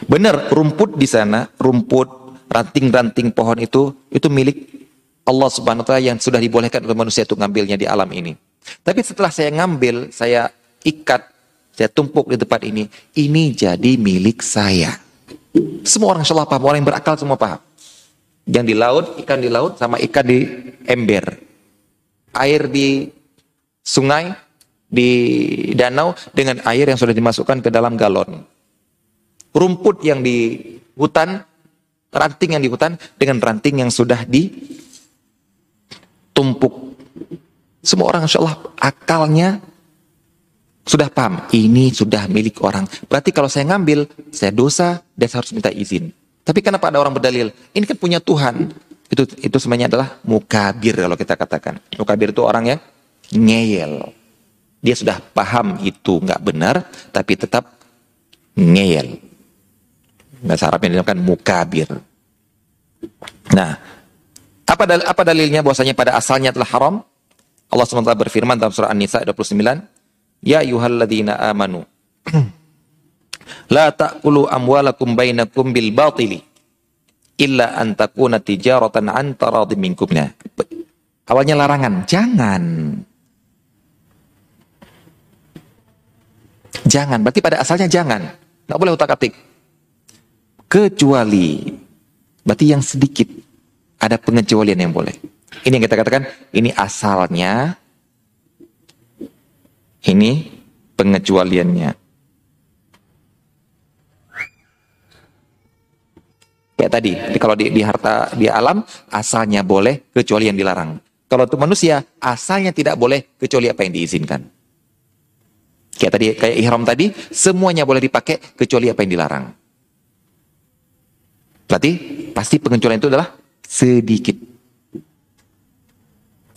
Benar, rumput di sana, rumput, ranting-ranting pohon itu, itu milik Allah subhanahu wa ta'ala yang sudah dibolehkan oleh manusia untuk ngambilnya di alam ini. Tapi setelah saya ngambil, saya ikat, saya tumpuk di tempat ini, ini jadi milik saya. Semua orang insya Allah paham, orang yang berakal semua paham. Yang di laut, ikan di laut sama ikan di ember. Air di sungai, di danau dengan air yang sudah dimasukkan ke dalam galon. Rumput yang di hutan, ranting yang di hutan dengan ranting yang sudah ditumpuk. Semua orang insya Allah akalnya sudah paham, ini sudah milik orang. Berarti kalau saya ngambil, saya dosa dan saya harus minta izin. Tapi kenapa ada orang berdalil? Ini kan punya Tuhan. Itu itu sebenarnya adalah mukabir kalau kita katakan. Mukabir itu orang yang ngeyel. Dia sudah paham itu nggak benar, tapi tetap ngeyel. Bahasa Arabnya dinamakan mukabir. Nah, apa, dal apa dalilnya bahwasanya pada asalnya telah haram? Allah SWT berfirman dalam surah An-Nisa 29, Ya ayuhalladzina amanu La ta'kulu amwalakum bainakum bil batili illa an takuna tijaratan an taradhim. Nah, awalnya larangan, jangan. Jangan, berarti pada asalnya jangan. Nggak boleh utak-atik. Kecuali, berarti yang sedikit. Ada pengecualian yang boleh. Ini yang kita katakan, ini asalnya, ini pengecualiannya. Kayak tadi, kalau di, di harta di alam asalnya boleh kecuali yang dilarang. Kalau untuk manusia asalnya tidak boleh kecuali apa yang diizinkan. Kayak tadi kayak ihram tadi semuanya boleh dipakai kecuali apa yang dilarang. Berarti pasti pengecualian itu adalah sedikit.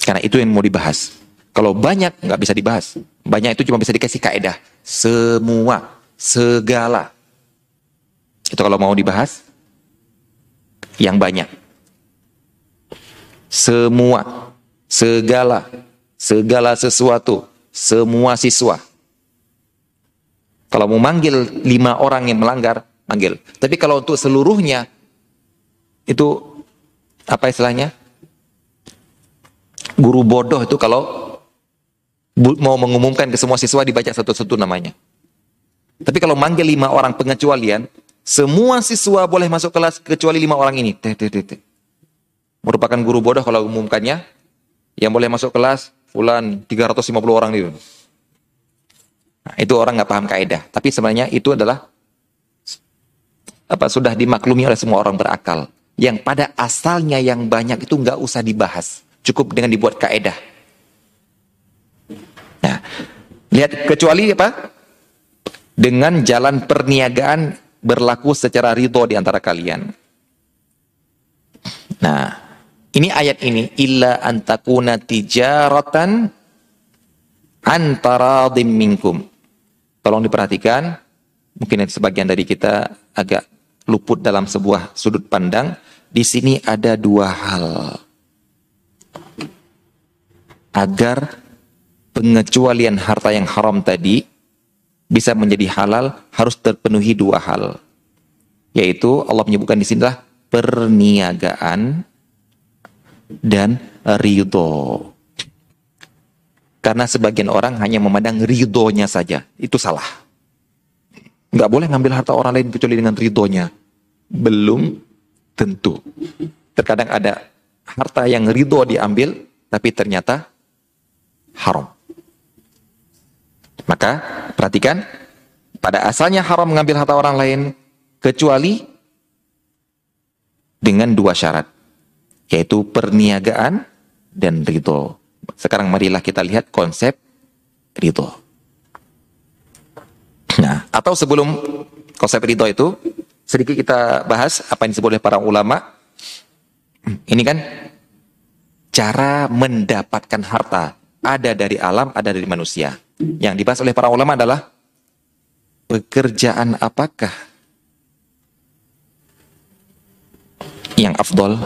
Karena itu yang mau dibahas. Kalau banyak nggak bisa dibahas. Banyak itu cuma bisa dikasih kaedah. Semua, segala. Itu kalau mau dibahas yang banyak. Semua, segala, segala sesuatu, semua siswa. Kalau mau manggil lima orang yang melanggar, manggil. Tapi kalau untuk seluruhnya, itu apa istilahnya? Guru bodoh itu kalau mau mengumumkan ke semua siswa dibaca satu-satu namanya. Tapi kalau manggil lima orang pengecualian, semua siswa boleh masuk kelas kecuali lima orang ini. Teh, teh, teh. Merupakan guru bodoh kalau umumkannya. Yang boleh masuk kelas, fulan 350 orang itu. Nah, itu orang nggak paham kaidah. Tapi sebenarnya itu adalah apa sudah dimaklumi oleh semua orang berakal. Yang pada asalnya yang banyak itu nggak usah dibahas. Cukup dengan dibuat kaidah. Nah, lihat kecuali apa? Dengan jalan perniagaan berlaku secara ridho di antara kalian. Nah, ini ayat ini illa antakuna tijaratan antara. Tolong diperhatikan, mungkin sebagian dari kita agak luput dalam sebuah sudut pandang. Di sini ada dua hal. Agar pengecualian harta yang haram tadi bisa menjadi halal harus terpenuhi dua hal. Yaitu Allah menyebutkan di sinilah perniagaan dan ridho. Karena sebagian orang hanya memandang ridhonya saja. Itu salah. Nggak boleh ngambil harta orang lain kecuali dengan ridhonya. Belum tentu. Terkadang ada harta yang ridho diambil, tapi ternyata haram. Maka perhatikan, pada asalnya haram mengambil harta orang lain kecuali dengan dua syarat, yaitu perniagaan dan ridho. Sekarang marilah kita lihat konsep ridho. Atau sebelum konsep ridho itu, sedikit kita bahas apa yang disebut oleh para ulama. Ini kan cara mendapatkan harta ada dari alam, ada dari manusia. Yang dibahas oleh para ulama adalah pekerjaan apakah yang afdol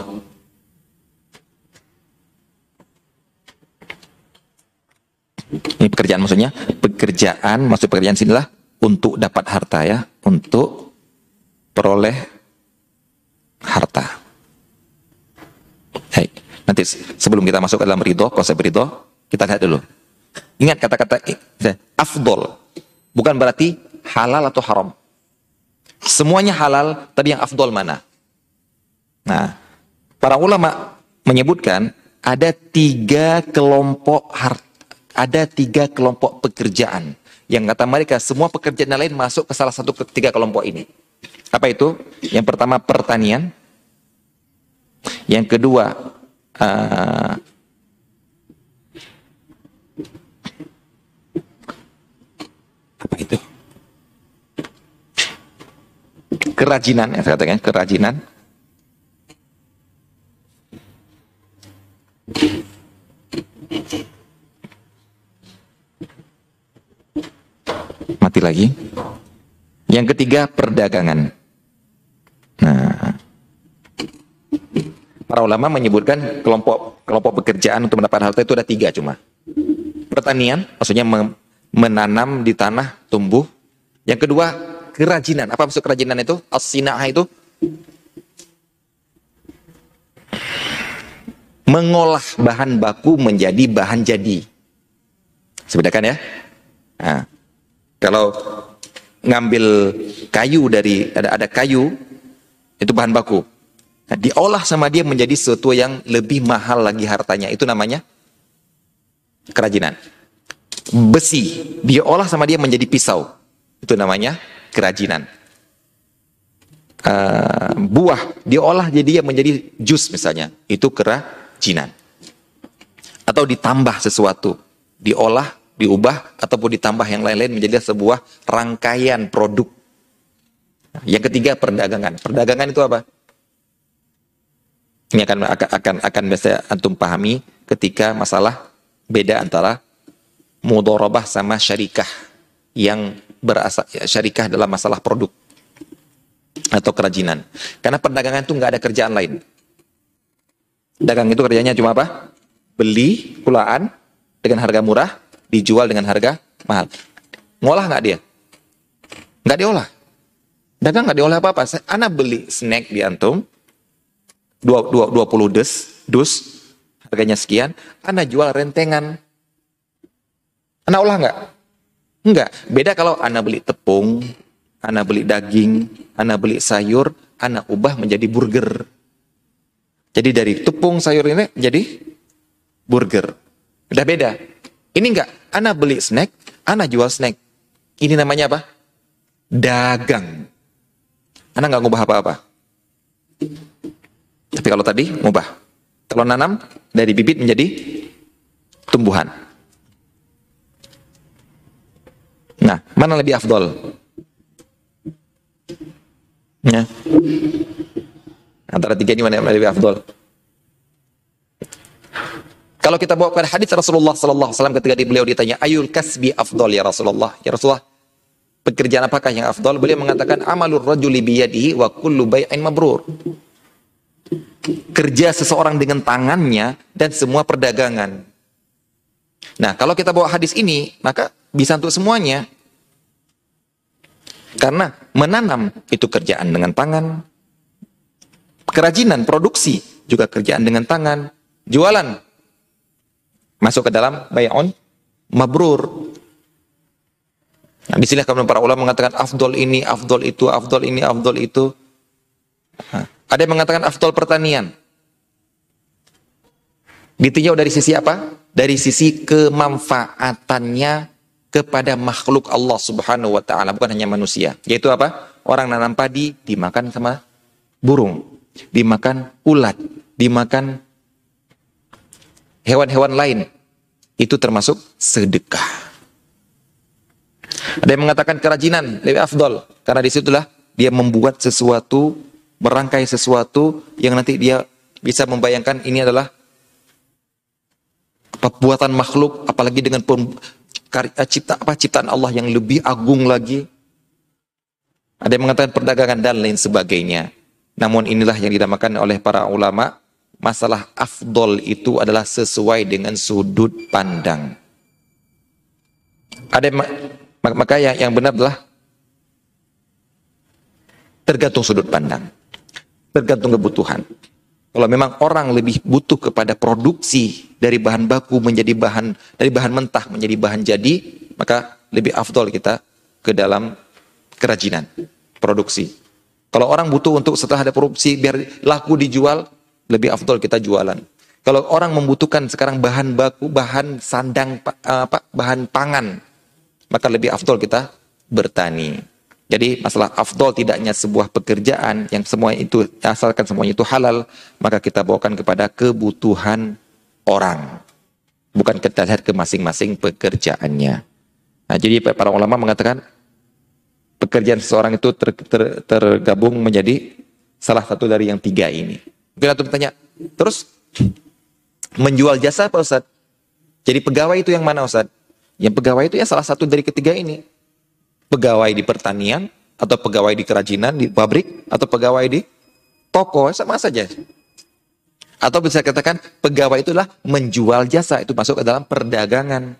Ini pekerjaan maksudnya, pekerjaan, maksud pekerjaan sini lah untuk dapat harta ya, untuk peroleh harta. Nanti sebelum kita masuk ke dalam ridho, konsep ridho, kita lihat dulu. Ingat kata-kata afdol. Bukan berarti halal atau haram. Semuanya halal, tapi yang afdol mana? Nah, para ulama menyebutkan ada tiga kelompok harta, ada tiga kelompok pekerjaan. Yang kata mereka semua pekerjaan lain masuk ke salah satu ketiga kelompok ini. Apa itu? Yang pertama pertanian. Yang kedua uh, apa itu? Kerajinan, ya saya katakan kerajinan. Mati lagi. Yang ketiga perdagangan. Nah, para ulama menyebutkan kelompok kelompok pekerjaan untuk mendapat harta itu ada tiga cuma. Pertanian, maksudnya menanam di tanah, tumbuh. Yang kedua, kerajinan. Apa maksud kerajinan itu? As-sina'ah itu mengolah bahan baku menjadi bahan jadi. Sebedakan ya. Nah, kalau ngambil kayu dari ada ada kayu itu bahan baku. Nah, diolah sama dia menjadi sesuatu yang lebih mahal lagi hartanya. Itu namanya kerajinan. Besi diolah sama dia menjadi pisau. Itu namanya kerajinan. Uh, buah diolah jadi dia menjadi jus misalnya. Itu kerajinan. Atau ditambah sesuatu. Diolah diubah ataupun ditambah yang lain-lain menjadi sebuah rangkaian produk yang ketiga perdagangan perdagangan itu apa ini akan akan akan akan biasa antum pahami ketika masalah beda antara mudorobah sama syarikah yang berasal ya, syarikah dalam masalah produk atau kerajinan. Karena perdagangan itu nggak ada kerjaan lain. Dagang itu kerjanya cuma apa? Beli kulaan dengan harga murah, dijual dengan harga mahal. Ngolah nggak dia? Nggak diolah. Dagang nggak diolah apa-apa. Ana beli snack di antum, 20 dus, dus, harganya sekian, Ana jual rentengan Anak olah nggak? Enggak. Beda kalau anak beli tepung, anak beli daging, anak beli sayur, anak ubah menjadi burger. Jadi dari tepung sayur ini jadi burger. Udah beda. Ini enggak, anak beli snack, anak jual snack. Ini namanya apa? Dagang. Anak nggak ngubah apa-apa. Tapi kalau tadi ngubah. Kalau nanam dari bibit menjadi tumbuhan. Nah, mana lebih afdol? Ya. Antara tiga ini mana yang lebih afdol? Kalau kita bawa pada hadis Rasulullah sallallahu alaihi wasallam ketika di beliau ditanya, "Ayul kasbi afdol ya Rasulullah?" Ya Rasulullah, pekerjaan apakah yang afdol? Beliau mengatakan, "Amalur rajuli biyadihi wa kullu bai'in mabrur." Kerja seseorang dengan tangannya dan semua perdagangan. Nah, kalau kita bawa hadis ini, maka bisa untuk semuanya. Karena menanam itu kerjaan dengan tangan. Kerajinan, produksi juga kerjaan dengan tangan. Jualan masuk ke dalam bay'un mabrur. Nah, di sini kemudian para ulama mengatakan afdol ini, afdol itu, afdol ini, afdol itu. Nah, ada yang mengatakan afdol pertanian. Ditinjau dari sisi apa? Dari sisi kemanfaatannya kepada makhluk Allah Subhanahu wa taala, bukan hanya manusia. Yaitu apa? Orang nanam padi dimakan sama burung, dimakan ulat, dimakan hewan-hewan lain itu termasuk sedekah. Ada yang mengatakan kerajinan lebih afdol karena di situlah dia membuat sesuatu, merangkai sesuatu yang nanti dia bisa membayangkan ini adalah buatan makhluk, apalagi dengan pem, karya, cipta apa ciptaan Allah yang lebih agung lagi. Ada yang mengatakan perdagangan dan lain sebagainya. Namun inilah yang dinamakan oleh para ulama masalah afdol itu adalah sesuai dengan sudut pandang. Ada maka yang, yang benar adalah tergantung sudut pandang, tergantung kebutuhan. Kalau memang orang lebih butuh kepada produksi dari bahan baku menjadi bahan dari bahan mentah menjadi bahan jadi, maka lebih afdol kita ke dalam kerajinan, produksi. Kalau orang butuh untuk setelah ada produksi biar laku dijual, lebih afdol kita jualan. Kalau orang membutuhkan sekarang bahan baku, bahan sandang, apa, bahan pangan, maka lebih afdol kita bertani. Jadi masalah afdol tidaknya sebuah pekerjaan yang semua itu asalkan semuanya itu halal, maka kita bawakan kepada kebutuhan orang. Bukan kita lihat ke masing-masing pekerjaannya. Nah, jadi para ulama mengatakan pekerjaan seseorang itu ter, ter, tergabung menjadi salah satu dari yang tiga ini. Mungkin antum tanya, terus menjual jasa apa Ustaz? Jadi pegawai itu yang mana Ustaz? Yang pegawai itu ya salah satu dari ketiga ini. Pegawai di pertanian, atau pegawai di kerajinan, di pabrik, atau pegawai di toko, sama saja. Atau bisa katakan pegawai itulah menjual jasa, itu masuk ke dalam perdagangan.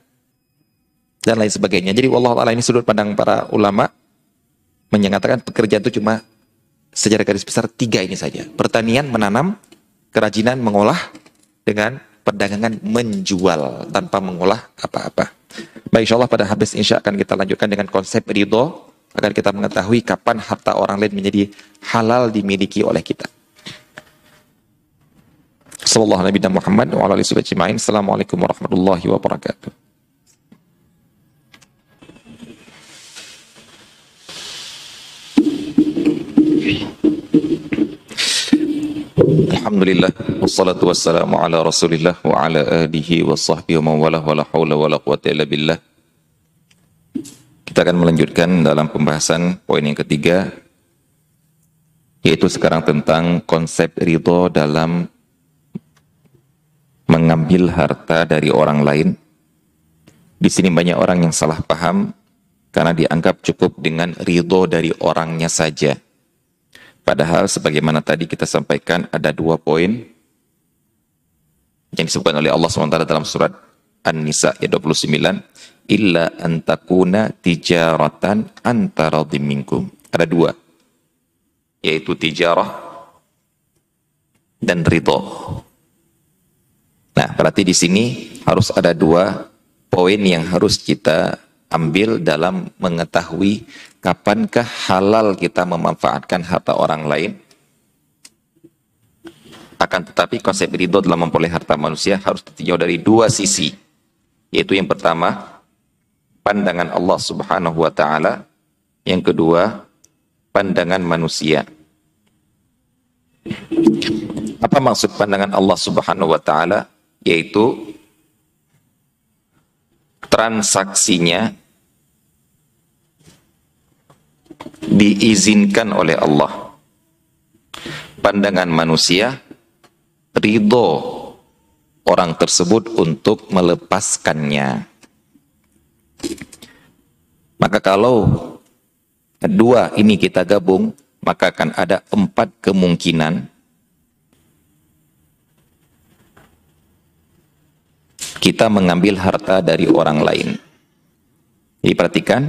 Dan lain sebagainya. Jadi Allah Ta'ala ini sudut pandang para ulama menyatakan pekerjaan itu cuma secara garis besar tiga ini saja. Pertanian menanam, kerajinan mengolah, dengan perdagangan menjual tanpa mengolah apa-apa. Baik insya Allah pada habis insya akan kita lanjutkan dengan konsep ridho agar kita mengetahui kapan harta orang lain menjadi halal dimiliki oleh kita. Assalamualaikum warahmatullahi wabarakatuh. Alhamdulillah wassalatu wassalamu ala Rasulillah wa ala alihi wa sahbihi wa mawala wa la haula wa la quwata illa billah. Kita akan melanjutkan dalam pembahasan poin yang ketiga yaitu sekarang tentang konsep ridho dalam mengambil harta dari orang lain. Di sini banyak orang yang salah paham karena dianggap cukup dengan ridho dari orangnya saja Padahal sebagaimana tadi kita sampaikan ada dua poin yang disebutkan oleh Allah SWT dalam surat An-Nisa ayat 29 illa antakuna tijaratan antara minkum. Ada dua yaitu tijarah dan ridho. Nah, berarti di sini harus ada dua poin yang harus kita ambil dalam mengetahui kapankah halal kita memanfaatkan harta orang lain. Akan tetapi konsep ridho dalam memperoleh harta manusia harus ditinjau dari dua sisi. Yaitu yang pertama, pandangan Allah subhanahu wa ta'ala. Yang kedua, pandangan manusia. Apa maksud pandangan Allah Subhanahu wa taala? Yaitu transaksinya diizinkan oleh Allah. Pandangan manusia ridho orang tersebut untuk melepaskannya. Maka kalau kedua ini kita gabung, maka akan ada empat kemungkinan kita mengambil harta dari orang lain. Jadi perhatikan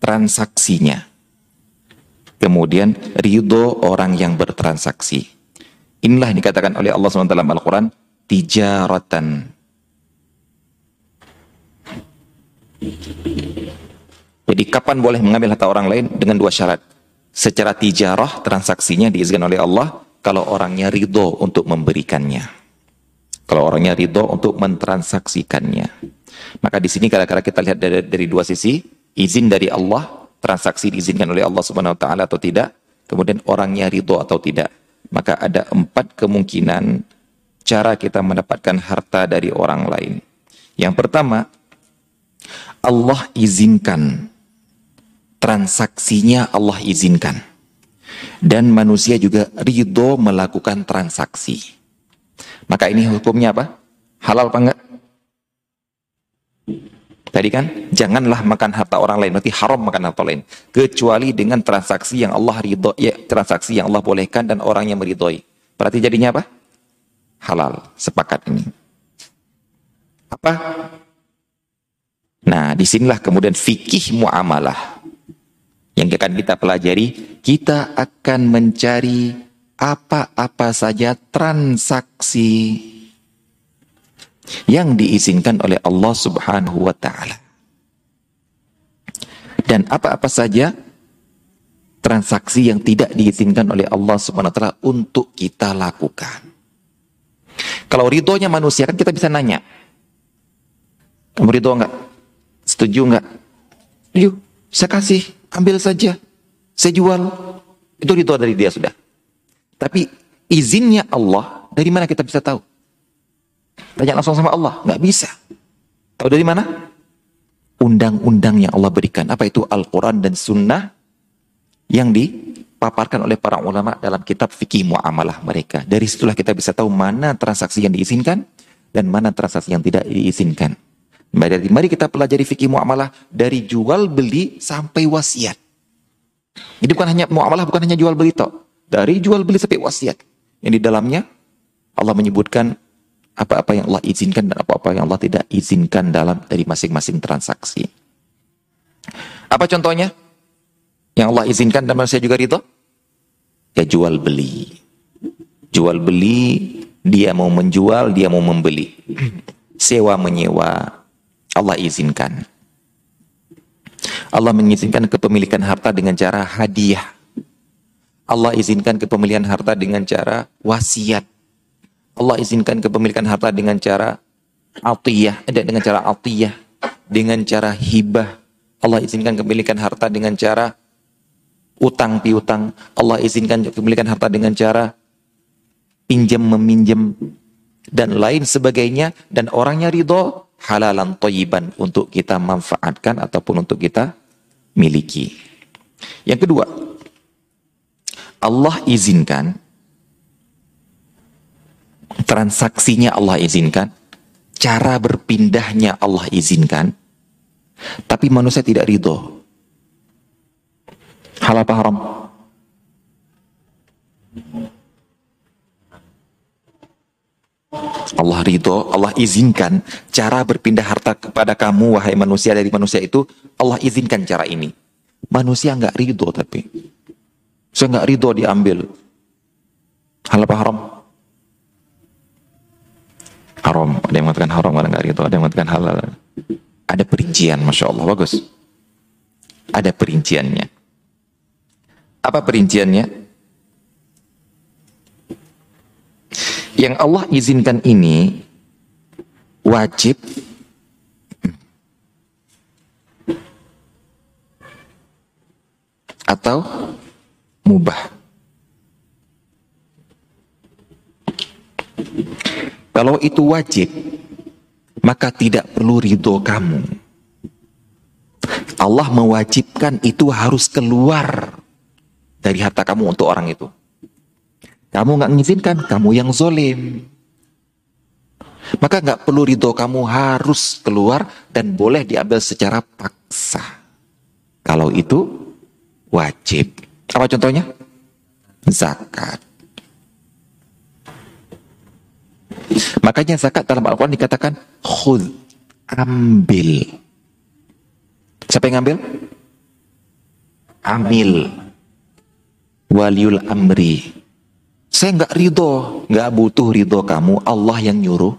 transaksinya. Kemudian ridho orang yang bertransaksi. Inilah yang dikatakan oleh Allah SWT dalam Al-Quran, tijaratan. Jadi kapan boleh mengambil harta orang lain? Dengan dua syarat secara tijarah transaksinya diizinkan oleh Allah kalau orangnya ridho untuk memberikannya. Kalau orangnya ridho untuk mentransaksikannya. Maka di sini kadang-kadang kita lihat dari, dari dua sisi, izin dari Allah, transaksi diizinkan oleh Allah Subhanahu wa taala atau tidak, kemudian orangnya ridho atau tidak. Maka ada empat kemungkinan cara kita mendapatkan harta dari orang lain. Yang pertama, Allah izinkan transaksinya Allah izinkan. Dan manusia juga ridho melakukan transaksi. Maka ini hukumnya apa? Halal apa enggak? Tadi kan, janganlah makan harta orang lain, berarti haram makan harta lain. Kecuali dengan transaksi yang Allah ridho, ya transaksi yang Allah bolehkan dan orang yang meridhoi. Berarti jadinya apa? Halal, sepakat ini. Apa? Nah, di sinilah kemudian fikih muamalah yang akan kita pelajari, kita akan mencari apa-apa saja transaksi yang diizinkan oleh Allah Subhanahu wa taala. Dan apa-apa saja transaksi yang tidak diizinkan oleh Allah Subhanahu wa taala untuk kita lakukan. Kalau ridhonya manusia kan kita bisa nanya. Kamu ridho enggak? Setuju enggak? Setuju. Saya kasih ambil saja. Saya jual. Itu ridho dari dia sudah. Tapi izinnya Allah, dari mana kita bisa tahu? Tanya langsung sama Allah, nggak bisa. Tahu dari mana? Undang-undang yang Allah berikan. Apa itu Al-Quran dan Sunnah yang dipaparkan oleh para ulama dalam kitab fikih muamalah mereka. Dari situlah kita bisa tahu mana transaksi yang diizinkan dan mana transaksi yang tidak diizinkan. Mari, mari kita pelajari fikih muamalah dari jual beli sampai wasiat. Ini bukan hanya muamalah, bukan hanya jual beli toh. Dari jual beli sampai wasiat. Yang di dalamnya Allah menyebutkan apa-apa yang Allah izinkan dan apa-apa yang Allah tidak izinkan dalam dari masing-masing transaksi. Apa contohnya? Yang Allah izinkan dan manusia juga ridho? Ya jual beli. Jual beli, dia mau menjual, dia mau membeli. Sewa menyewa, Allah izinkan. Allah mengizinkan kepemilikan harta dengan cara hadiah. Allah izinkan kepemilikan harta dengan cara wasiat. Allah izinkan kepemilikan harta dengan cara atiyah, dengan cara atiyah, dengan cara hibah. Allah izinkan kepemilikan harta dengan cara utang piutang. Allah izinkan kepemilikan harta dengan cara pinjam meminjam dan lain sebagainya dan orangnya ridho halalan toyiban untuk kita manfaatkan ataupun untuk kita miliki. Yang kedua, Allah izinkan transaksinya Allah izinkan, cara berpindahnya Allah izinkan, tapi manusia tidak ridho. Halal apa haram? Allah ridho, Allah izinkan cara berpindah harta kepada kamu, wahai manusia dari manusia itu, Allah izinkan cara ini. Manusia nggak ridho tapi. Saya nggak ridho diambil. Hal apa haram? Haram. Ada yang mengatakan haram, nggak ridho. Ada yang mengatakan halal. Ada perincian, Masya Allah, bagus. Ada perinciannya. Apa perinciannya? Yang Allah izinkan ini wajib atau mubah. Kalau itu wajib, maka tidak perlu ridho kamu. Allah mewajibkan itu harus keluar dari harta kamu untuk orang itu. Kamu nggak mengizinkan, kamu yang zolim. Maka nggak perlu ridho kamu harus keluar dan boleh diambil secara paksa. Kalau itu wajib. Apa contohnya? Zakat. Makanya zakat dalam Al-Quran dikatakan khud, ambil. Siapa yang ambil? Amil. Waliul amri. Saya nggak ridho, nggak butuh ridho kamu. Allah yang nyuruh.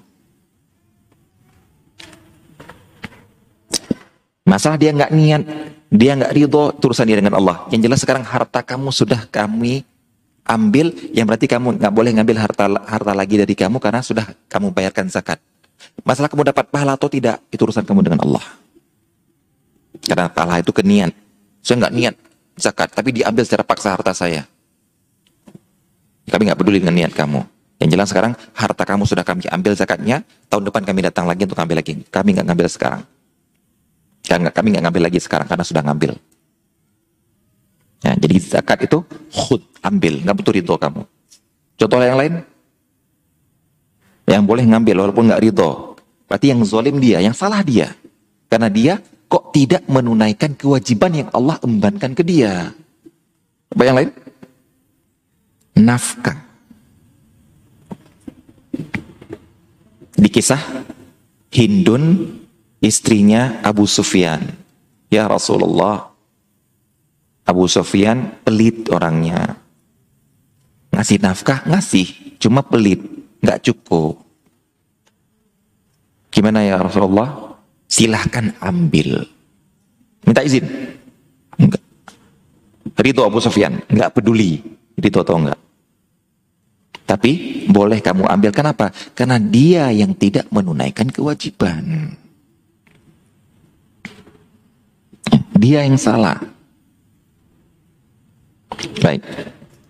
Masalah dia nggak niat, dia nggak ridho, urusan dia dengan Allah. Yang jelas sekarang harta kamu sudah kami ambil, yang berarti kamu nggak boleh ngambil harta harta lagi dari kamu karena sudah kamu bayarkan zakat. Masalah kamu dapat pahala atau tidak, itu urusan kamu dengan Allah. Karena pahala itu keniat. Saya nggak niat zakat, tapi diambil secara paksa harta saya. Kami nggak peduli dengan niat kamu. Yang jelas sekarang harta kamu sudah kami ambil zakatnya, tahun depan kami datang lagi untuk ambil lagi. Kami nggak ngambil sekarang. Kami nggak ngambil lagi sekarang karena sudah ngambil. Ya, jadi zakat itu khud, ambil, nggak butuh ridho kamu. Contoh yang lain, yang boleh ngambil walaupun nggak ridho. Berarti yang zolim dia, yang salah dia. Karena dia kok tidak menunaikan kewajiban yang Allah embankan ke dia. Apa yang lain? Nafkah. Di kisah Hindun istrinya Abu Sufyan. Ya Rasulullah, Abu Sufyan pelit orangnya. Ngasih nafkah, ngasih. Cuma pelit, nggak cukup. Gimana ya Rasulullah? Silahkan ambil. Minta izin. Enggak. Ridho Abu Sufyan, nggak peduli. Ridho atau enggak. Tapi boleh kamu ambil. Kenapa? Karena dia yang tidak menunaikan kewajiban. Dia yang salah. Baik.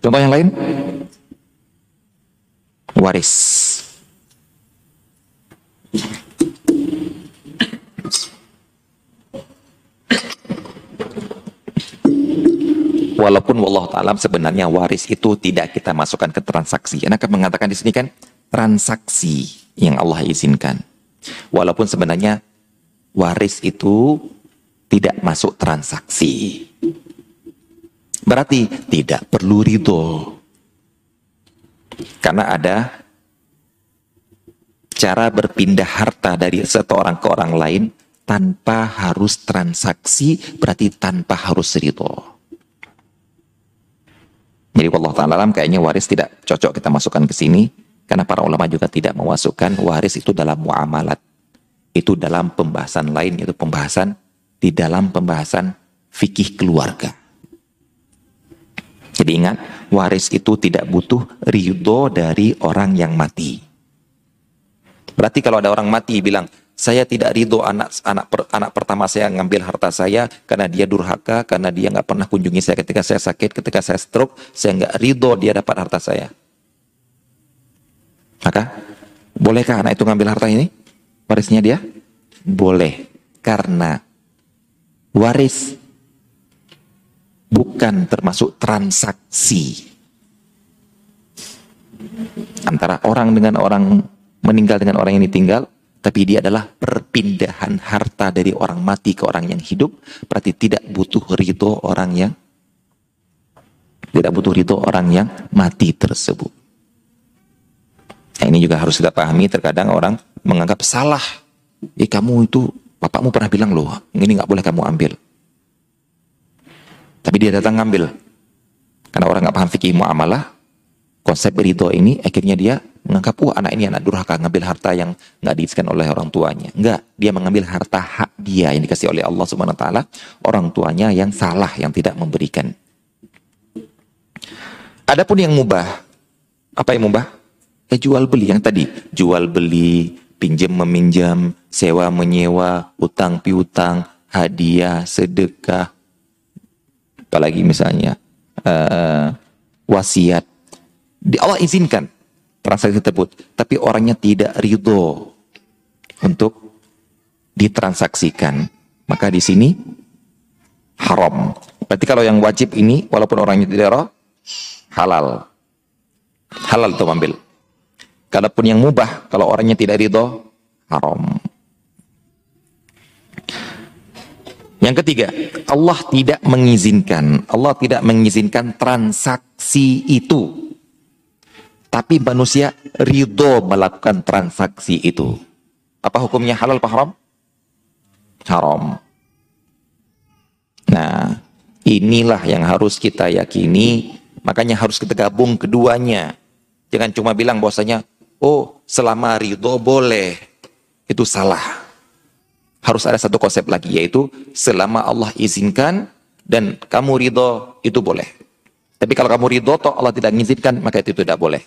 Contoh yang lain? Waris. Walaupun Allah Ta'ala sebenarnya waris itu tidak kita masukkan ke transaksi. Anda akan mengatakan di sini kan transaksi yang Allah izinkan. Walaupun sebenarnya waris itu tidak masuk transaksi. Berarti tidak perlu ridho. Karena ada cara berpindah harta dari seseorang ke orang lain tanpa harus transaksi, berarti tanpa harus ridho. Jadi Allah Ta'ala alam kayaknya waris tidak cocok kita masukkan ke sini. Karena para ulama juga tidak memasukkan waris itu dalam muamalat. Itu dalam pembahasan lain, yaitu pembahasan di dalam pembahasan fikih keluarga. Jadi ingat, waris itu tidak butuh ridho dari orang yang mati. Berarti kalau ada orang mati bilang, saya tidak ridho anak anak per, anak pertama saya ngambil harta saya karena dia durhaka, karena dia nggak pernah kunjungi saya ketika saya sakit, ketika saya stroke, saya nggak ridho dia dapat harta saya. Maka bolehkah anak itu ngambil harta ini? Warisnya dia? Boleh, karena waris bukan termasuk transaksi antara orang dengan orang meninggal dengan orang yang ditinggal tapi dia adalah perpindahan harta dari orang mati ke orang yang hidup, berarti tidak butuh ridho orang yang tidak butuh ridho orang yang mati tersebut. Nah, ini juga harus kita pahami. Terkadang orang menganggap salah. Eh kamu itu, bapakmu pernah bilang loh, ini nggak boleh kamu ambil. Tapi dia datang ngambil. Karena orang nggak paham fikih muamalah, konsep ridho ini akhirnya dia menganggap, wah anak ini anak durhaka, ngambil harta yang nggak diizinkan oleh orang tuanya. Enggak, dia mengambil harta hak dia yang dikasih oleh Allah Subhanahu Wa Taala, orang tuanya yang salah, yang tidak memberikan. Adapun yang mubah, apa yang mubah? Ya jual beli yang tadi, jual beli, pinjam meminjam, sewa menyewa, utang piutang, hadiah, sedekah, apalagi misalnya uh, wasiat. Di Allah izinkan transaksi tersebut, tapi orangnya tidak ridho untuk ditransaksikan. Maka di sini haram. Berarti kalau yang wajib ini, walaupun orangnya tidak roh, halal. Halal itu ambil. Kalaupun yang mubah, kalau orangnya tidak ridho, haram. Yang ketiga, Allah tidak mengizinkan, Allah tidak mengizinkan transaksi itu. Tapi manusia ridho melakukan transaksi itu. Apa hukumnya halal apa haram? Haram. Nah, inilah yang harus kita yakini, makanya harus kita gabung keduanya. Jangan cuma bilang bahwasanya, oh selama ridho boleh. Itu salah harus ada satu konsep lagi yaitu selama Allah izinkan dan kamu ridho itu boleh. Tapi kalau kamu ridho toh Allah tidak mengizinkan maka itu tidak boleh.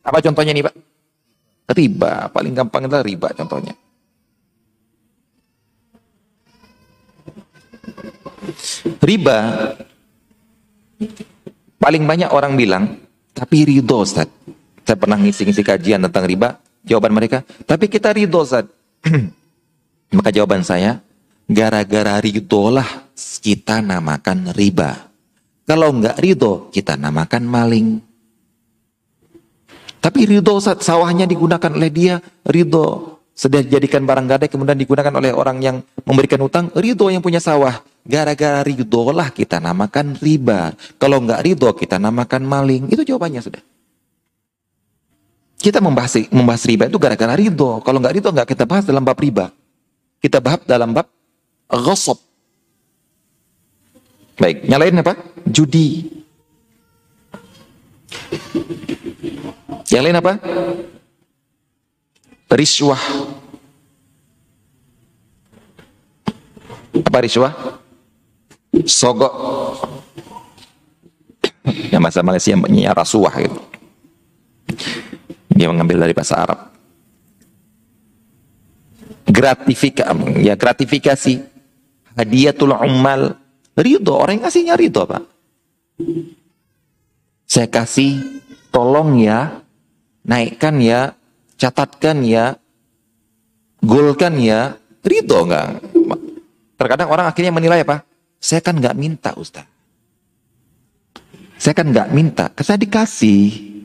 Apa contohnya nih Pak? Riba, paling gampang adalah riba contohnya. Riba paling banyak orang bilang tapi ridho Ustaz. Saya pernah ngisi-ngisi kajian tentang riba, jawaban mereka, tapi kita ridho Ustaz. Maka jawaban saya, gara-gara ridho lah kita namakan riba. Kalau enggak ridho, kita namakan maling. Tapi ridho sawahnya digunakan oleh dia, ridho. Sudah dijadikan barang gadai kemudian digunakan oleh orang yang memberikan utang, ridho yang punya sawah. Gara-gara ridho lah kita namakan riba. Kalau enggak ridho kita namakan maling. Itu jawabannya sudah. Kita membahas, membahas riba itu gara-gara ridho. Kalau enggak ridho enggak kita bahas dalam bab riba. Kita bahas dalam bab ghasab. Baik, nyalain apa? Judi. Yang lain apa? Riswah. Apa riswah? Sogok. Yang bahasa Malaysia punya rasuah gitu. Dia mengambil dari bahasa Arab gratifikasi ya gratifikasi. Hadiatul ummal. Ridho orang yang kasihnya ridho pak. Saya kasih tolong ya naikkan ya catatkan ya golkan ya. Ridho enggak terkadang orang akhirnya menilai apa? Saya kan nggak minta Ustaz. Saya kan nggak minta saya dikasih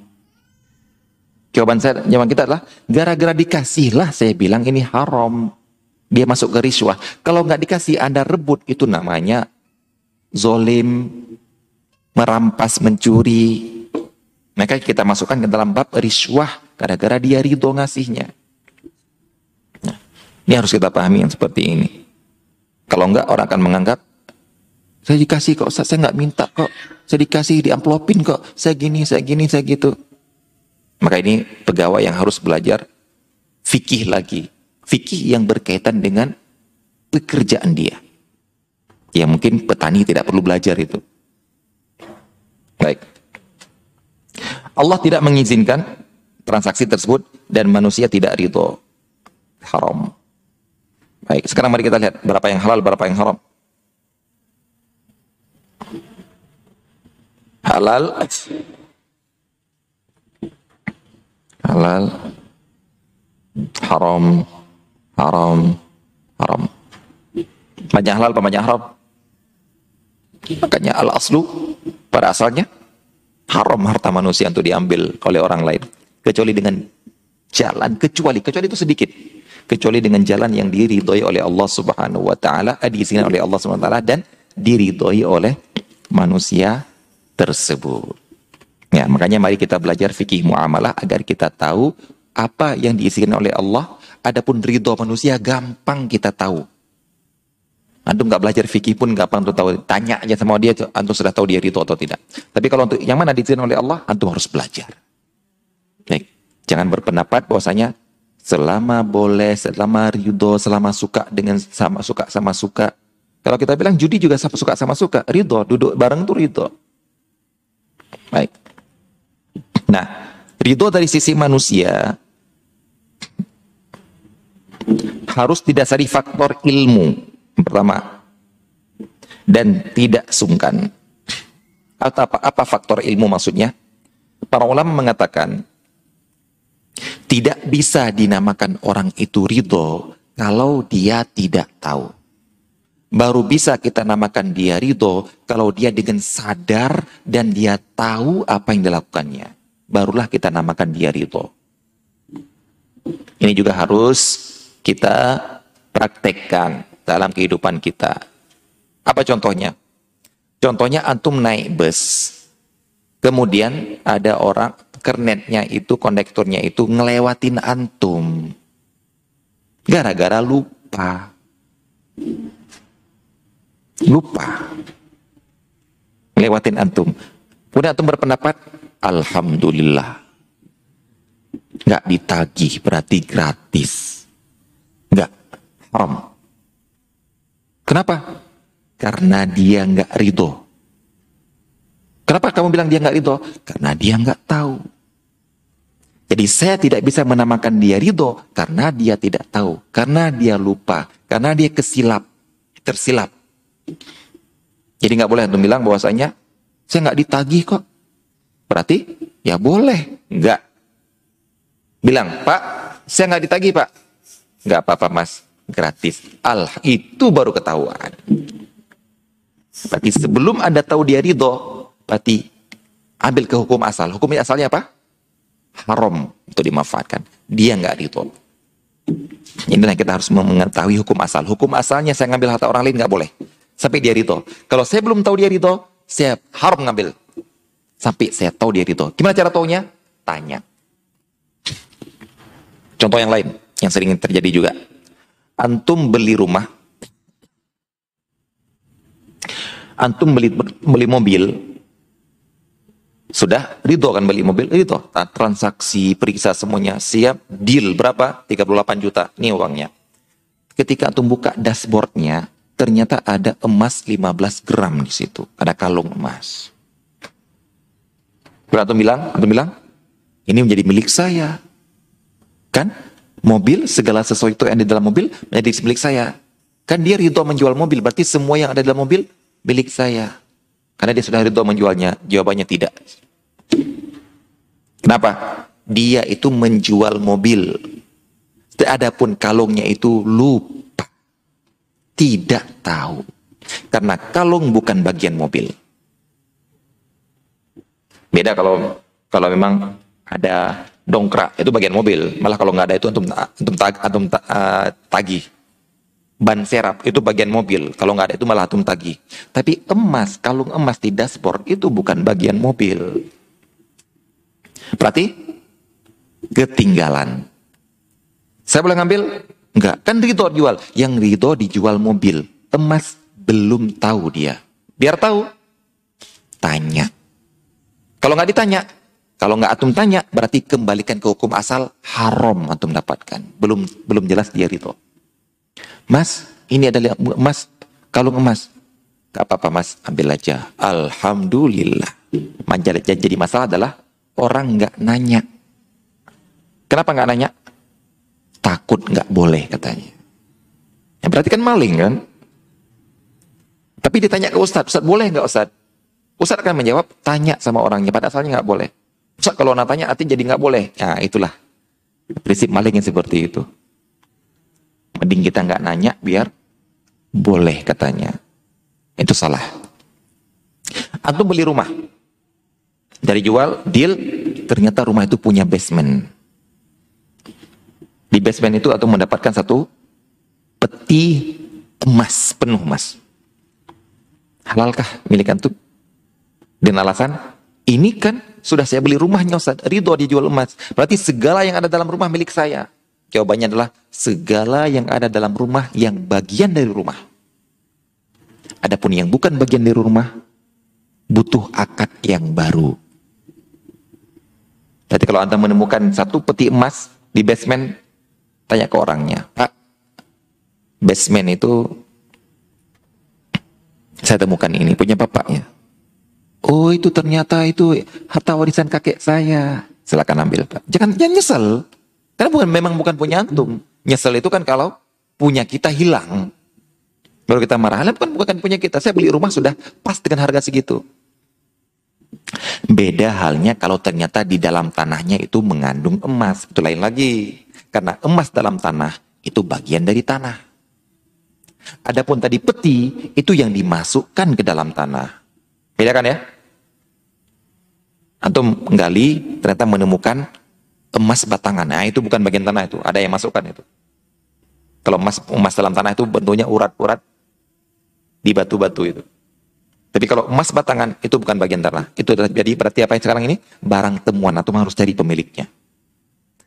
Jawaban saya, jawaban kita adalah gara-gara dikasihlah saya bilang ini haram. Dia masuk ke riswah. Kalau nggak dikasih Anda rebut itu namanya zolim, merampas, mencuri. Maka kita masukkan ke dalam bab riswah gara-gara dia ridho ngasihnya. Nah, ini harus kita pahami yang seperti ini. Kalau enggak orang akan menganggap saya dikasih kok, saya nggak minta kok, saya dikasih di amplopin kok, saya gini, saya gini, saya gitu. Maka ini pegawai yang harus belajar fikih lagi. Fikih yang berkaitan dengan pekerjaan dia. Ya mungkin petani tidak perlu belajar itu. Baik. Allah tidak mengizinkan transaksi tersebut dan manusia tidak ridho. Haram. Baik, sekarang mari kita lihat berapa yang halal, berapa yang haram. Halal halal haram haram haram. Banyak halal banyak haram. Makanya al aslu pada asalnya haram harta manusia untuk diambil oleh orang lain. Kecuali dengan jalan kecuali kecuali itu sedikit. Kecuali dengan jalan yang diridhoi oleh Allah Subhanahu wa taala eh, diizinkan oleh Allah Subhanahu wa taala dan diridhoi oleh manusia tersebut Ya, makanya mari kita belajar fikih muamalah agar kita tahu apa yang diisikan oleh Allah. Adapun ridho manusia gampang kita tahu. Antum nggak belajar fikih pun gampang untuk tahu. Tanya aja sama dia, antum sudah tahu dia ridho atau tidak. Tapi kalau untuk yang mana diizinkan oleh Allah, antum harus belajar. Baik. Jangan berpendapat bahwasanya selama boleh, selama ridho, selama suka dengan sama suka sama suka. Kalau kita bilang judi juga sama suka sama suka, ridho, duduk bareng tuh ridho. Baik. Nah, ridho dari sisi manusia harus didasari faktor ilmu pertama dan tidak sungkan. Atau apa, apa faktor ilmu maksudnya? Para ulama mengatakan tidak bisa dinamakan orang itu ridho kalau dia tidak tahu. Baru bisa kita namakan dia ridho kalau dia dengan sadar dan dia tahu apa yang dilakukannya. Barulah kita namakan dia ridho. Ini juga harus kita praktekkan dalam kehidupan kita. Apa contohnya? Contohnya antum naik bus, kemudian ada orang kernetnya itu, kondekturnya itu ngelewatin antum. Gara-gara lupa. Lupa. Ngelewatin antum. Kemudian antum berpendapat, Alhamdulillah. Nggak ditagih, berarti gratis. Nggak, haram. Kenapa? Karena dia nggak ridho. Kenapa kamu bilang dia nggak ridho? Karena dia nggak tahu. Jadi saya tidak bisa menamakan dia ridho karena dia tidak tahu, karena dia lupa, karena dia kesilap, tersilap. Jadi nggak boleh untuk bilang bahwasanya saya nggak ditagih kok. Berarti ya boleh, nggak. Bilang Pak, saya nggak ditagih Pak. Nggak apa-apa Mas, gratis. Al itu baru ketahuan. Berarti sebelum Anda tahu dia ridho, berarti ambil ke hukum asal. Hukum asalnya apa? Haram untuk dimanfaatkan. Dia nggak ridho. Inilah kita harus mengetahui hukum asal. Hukum asalnya saya ngambil harta orang lain nggak boleh. Sampai dia ridho. Kalau saya belum tahu dia ridho, saya haram ngambil. Sampai saya tahu dia ridho. Gimana cara taunya? Tanya. Contoh yang lain yang sering terjadi juga antum beli rumah, antum beli beli mobil, sudah ridho kan beli mobil, ridho. Transaksi, periksa semuanya, siap, deal berapa? 38 juta, ini uangnya. Ketika antum buka dashboardnya, ternyata ada emas 15 gram di situ, ada kalung emas. Berarti bilang, antum bilang, ini menjadi milik saya. Kan? mobil, segala sesuatu yang ada di dalam mobil menjadi milik saya. Kan dia ridho menjual mobil, berarti semua yang ada dalam mobil milik saya. Karena dia sudah ridho menjualnya, jawabannya tidak. Kenapa? Dia itu menjual mobil. Adapun kalungnya itu lupa. Tidak tahu. Karena kalung bukan bagian mobil. Beda kalau kalau memang ada dongkrak itu bagian mobil. Malah kalau nggak ada itu antum antum tag, antum uh, tagih. Ban serap itu bagian mobil. Kalau nggak ada itu malah antum tagih. Tapi emas kalung emas di dashboard itu bukan bagian mobil. Berarti ketinggalan. Saya boleh ngambil? Enggak, kan Ridho jual. Yang Ridho dijual mobil. Emas belum tahu dia. Biar tahu, tanya. Kalau nggak ditanya, kalau nggak atum tanya, berarti kembalikan ke hukum asal haram antum dapatkan. Belum belum jelas dia itu. Mas, ini adalah emas, kalung emas. Gak apa-apa mas, ambil aja. Alhamdulillah. Manjal jadi masalah adalah orang nggak nanya. Kenapa nggak nanya? Takut nggak boleh katanya. Ya berarti kan maling kan? Tapi ditanya ke Ustadz, Ustadz boleh nggak Ustadz? Ustadz akan menjawab, tanya sama orangnya, pada asalnya nggak boleh. Ustaz kalau natanya artinya jadi nggak boleh. Ya itulah prinsip maling yang seperti itu. Mending kita nggak nanya biar boleh katanya. Itu salah. Antum beli rumah. Dari jual, deal, ternyata rumah itu punya basement. Di basement itu atau mendapatkan satu peti emas, penuh emas. Halalkah milik antum? Dengan alasan, ini kan sudah saya beli rumahnya Ustaz, ridho dijual emas. Berarti segala yang ada dalam rumah milik saya. Jawabannya adalah segala yang ada dalam rumah yang bagian dari rumah. Adapun yang bukan bagian dari rumah, butuh akad yang baru. Jadi kalau Anda menemukan satu peti emas di basement, tanya ke orangnya, Pak, basement itu saya temukan ini, punya bapaknya. Oh itu ternyata itu harta warisan kakek saya. Silakan ambil Pak. Jangan, jangan nyesel. Karena bukan memang bukan punya antum. Nyesel itu kan kalau punya kita hilang. Baru kita marah, bukan bukan punya kita. Saya beli rumah sudah pas dengan harga segitu. Beda halnya kalau ternyata di dalam tanahnya itu mengandung emas. Itu lain lagi. Karena emas dalam tanah itu bagian dari tanah. Adapun tadi peti itu yang dimasukkan ke dalam tanah. Beda kan ya? Atau menggali ternyata menemukan emas batangan. Nah itu bukan bagian tanah itu. Ada yang masukkan itu. Kalau emas, emas dalam tanah itu bentuknya urat-urat di batu-batu itu. Tapi kalau emas batangan itu bukan bagian tanah. Itu jadi berarti apa yang sekarang ini? Barang temuan atau harus cari pemiliknya.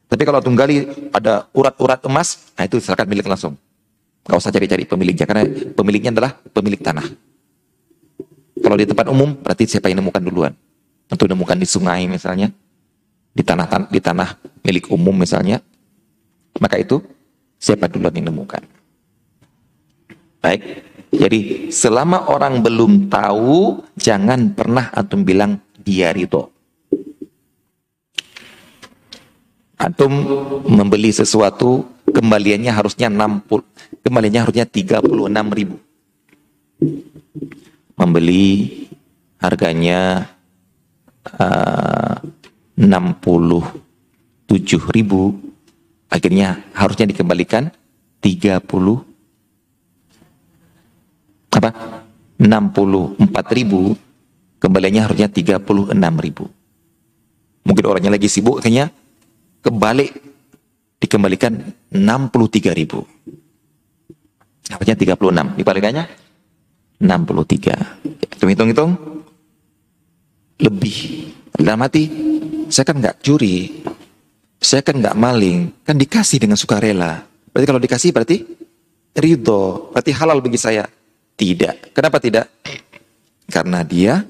Tapi kalau tunggali ada urat-urat emas, nah itu silakan milik langsung. Gak usah cari-cari pemiliknya karena pemiliknya adalah pemilik tanah. Kalau di tempat umum berarti siapa yang nemukan duluan? Untuk nemukan di sungai misalnya, di tanah di tanah milik umum misalnya, maka itu siapa duluan yang nemukan? Baik. Jadi selama orang belum tahu, jangan pernah antum bilang dia ridho. Antum membeli sesuatu, kembaliannya harusnya 60, kembaliannya harusnya 36 ribu. Membeli harganya uh, 67 ribu, akhirnya harusnya dikembalikan 30 apa 64 ribu. Kembaliannya harusnya 36 ribu. Mungkin orangnya lagi sibuk kayaknya kebalik dikembalikan 63 ribu. Harusnya 36 dibalikannya 63 hitung-hitung-hitung lebih dalam hati saya kan nggak curi saya kan nggak maling kan dikasih dengan sukarela berarti kalau dikasih berarti ridho berarti halal bagi saya tidak. Kenapa tidak? Karena dia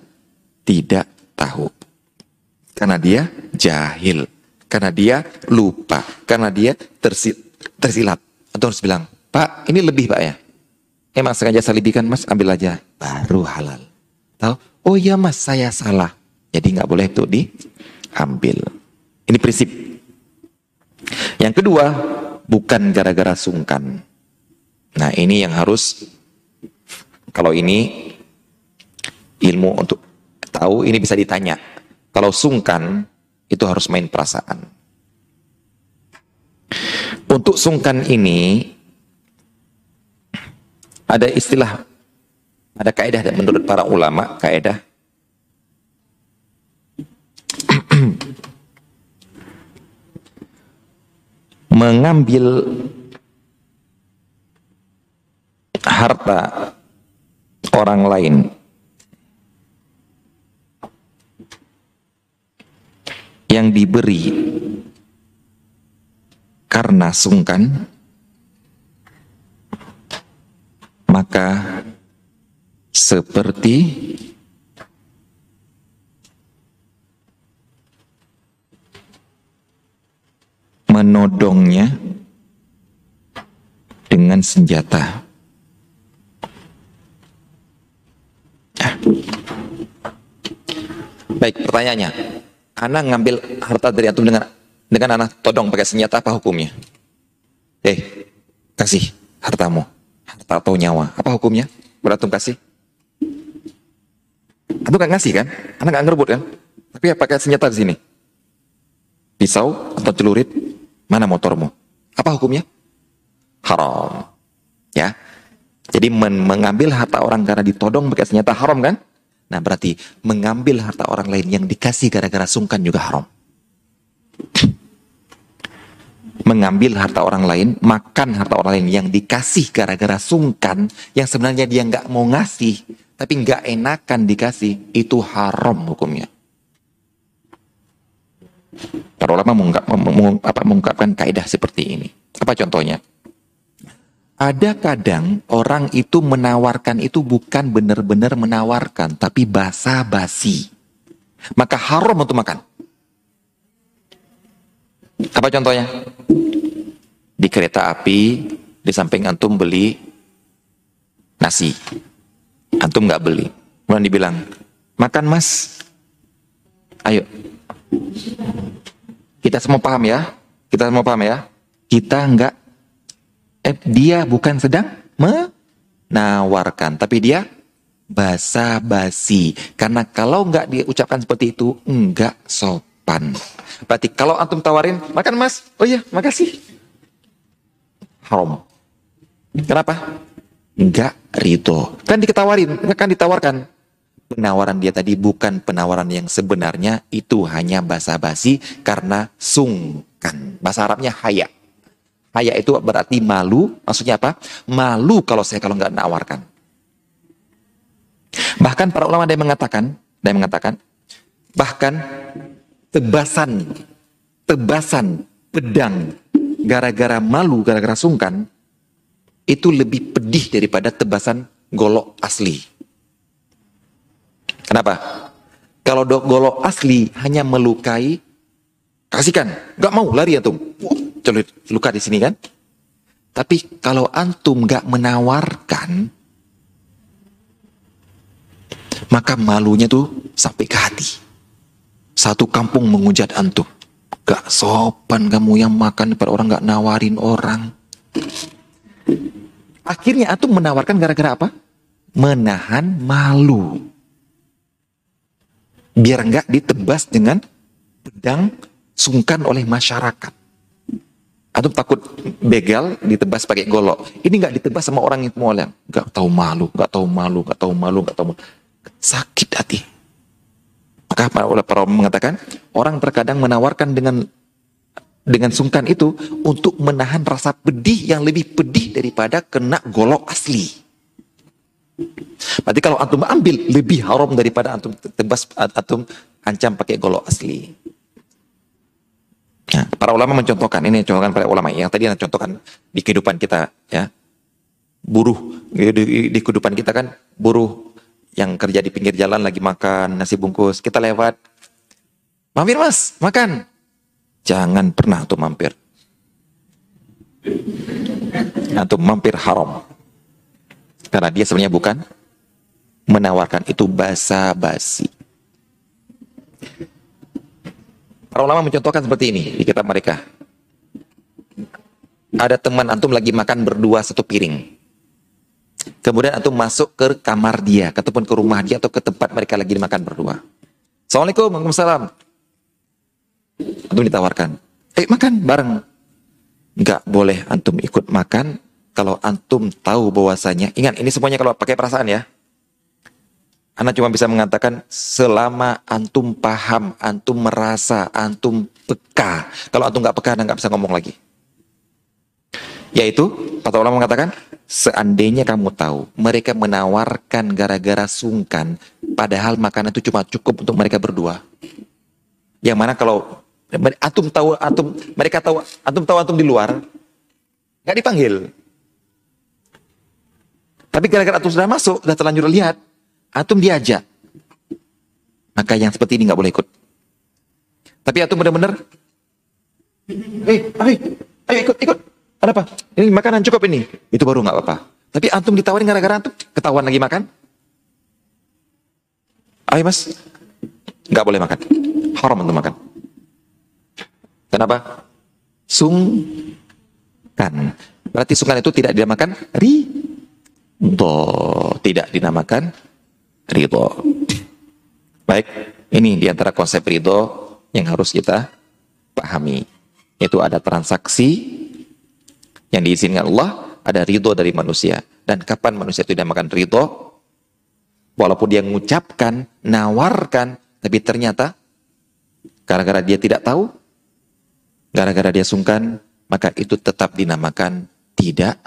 tidak tahu. Karena dia jahil. Karena dia lupa. Karena dia tersil tersilat. Atau harus bilang, Pak, ini lebih Pak ya? Emang sengaja salibikan mas, ambil aja. Baru halal. Tahu? Oh iya mas, saya salah. Jadi nggak boleh itu diambil. Ini prinsip. Yang kedua, bukan gara-gara sungkan. Nah ini yang harus kalau ini ilmu untuk tahu ini bisa ditanya. Kalau sungkan itu harus main perasaan. Untuk sungkan ini ada istilah ada kaidah menurut para ulama kaidah mengambil harta orang lain. Yang diberi karena sungkan, maka seperti menodongnya dengan senjata. Baik, pertanyaannya. Anak ngambil harta dari antum dengan dengan anak todong pakai senjata apa hukumnya? Eh, kasih hartamu. Harta atau nyawa. Apa hukumnya? Berantum kasih? Antum kan ngasih kan? Anak nggak ngerebut kan? Tapi ya pakai senjata di sini. Pisau atau celurit? Mana motormu? Apa hukumnya? Haram. Ya. Jadi men mengambil harta orang karena ditodong pakai senjata haram kan? Nah berarti mengambil harta orang lain yang dikasih gara-gara sungkan juga haram. Mengambil harta orang lain, makan harta orang lain yang dikasih gara-gara sungkan, yang sebenarnya dia nggak mau ngasih, tapi nggak enakan dikasih, itu haram hukumnya. Para ulama mengungkapkan kaidah seperti ini. Apa contohnya? Ada kadang orang itu menawarkan itu bukan benar-benar menawarkan, tapi basa-basi. Maka haram untuk makan. Apa contohnya? Di kereta api, di samping antum beli nasi. Antum nggak beli. Kemudian dibilang, makan mas. Ayo. Kita semua paham ya? Kita semua paham ya? Kita nggak, eh, dia bukan sedang menawarkan, tapi dia basa-basi. Karena kalau nggak diucapkan seperti itu, nggak sopan. Berarti kalau antum tawarin, makan mas, oh iya, makasih. Haram. Kenapa? Nggak ridho. Kan diketawarin, kan ditawarkan. Penawaran dia tadi bukan penawaran yang sebenarnya, itu hanya basa-basi karena sungkan. Bahasa Arabnya haya. Haya itu berarti malu, maksudnya apa? Malu kalau saya kalau nggak nawarkan. Bahkan para ulama ada yang mengatakan, ada yang mengatakan, bahkan tebasan, tebasan pedang gara-gara malu, gara-gara sungkan, itu lebih pedih daripada tebasan golok asli. Kenapa? Kalau golok asli hanya melukai, kasihkan, gak mau lari antum. Wow, luka di sini kan? Tapi kalau antum gak menawarkan, maka malunya tuh sampai ke hati. Satu kampung menghujat antum. Gak sopan kamu yang makan pada orang gak nawarin orang. Akhirnya antum menawarkan gara-gara apa? Menahan malu. Biar nggak ditebas dengan pedang sungkan oleh masyarakat. Antum takut begal ditebas pakai golok. Ini nggak ditebas sama orang yang mau Nggak tahu malu, nggak tahu malu, nggak tahu malu, nggak tahu malu. Sakit hati. Maka para para mengatakan orang terkadang menawarkan dengan dengan sungkan itu untuk menahan rasa pedih yang lebih pedih daripada kena golok asli. Berarti kalau antum ambil lebih haram daripada antum tebas antum ancam pakai golok asli. Nah, para ulama mencontohkan ini contohkan para ulama yang tadi yang contohkan di kehidupan kita ya. Buruh di, di kehidupan kita kan buruh yang kerja di pinggir jalan lagi makan nasi bungkus, kita lewat. Mampir mas, makan. Jangan pernah tuh mampir. Atau mampir haram. Karena dia sebenarnya bukan menawarkan itu basa-basi. Para ulama mencontohkan seperti ini di kitab mereka. Ada teman antum lagi makan berdua satu piring. Kemudian antum masuk ke kamar dia, ataupun ke rumah dia atau ke tempat mereka lagi makan berdua. Assalamualaikum, Waalaikumsalam. Antum ditawarkan, eh makan bareng. Enggak boleh antum ikut makan kalau antum tahu bahwasanya, ingat ini semuanya kalau pakai perasaan ya. Anda cuma bisa mengatakan selama antum paham, antum merasa, antum peka. Kalau antum nggak peka, anda nggak bisa ngomong lagi. Yaitu, kata ulama mengatakan, seandainya kamu tahu, mereka menawarkan gara-gara sungkan, padahal makanan itu cuma cukup untuk mereka berdua. Yang mana kalau antum tahu, antum mereka tahu, antum tahu antum di luar, nggak dipanggil. Tapi gara-gara antum sudah masuk, sudah terlanjur lihat, antum diajak. Maka yang seperti ini nggak boleh ikut. Tapi antum benar-benar, eh, ayo, ayo ikut, ikut. Ada apa? Ini makanan cukup ini. Itu baru nggak apa-apa. Tapi antum ditawarin gara-gara antum ketahuan lagi makan. Ayo mas, nggak boleh makan. Haram untuk makan. Kenapa? Sungkan. Berarti sungkan itu tidak dinamakan ridho. Tidak dinamakan ridho. Baik, ini di antara konsep ridho yang harus kita pahami. Itu ada transaksi yang diizinkan Allah ada ridho dari manusia. Dan kapan manusia itu makan ridho? Walaupun dia mengucapkan, nawarkan, tapi ternyata gara-gara dia tidak tahu, gara-gara dia sungkan, maka itu tetap dinamakan tidak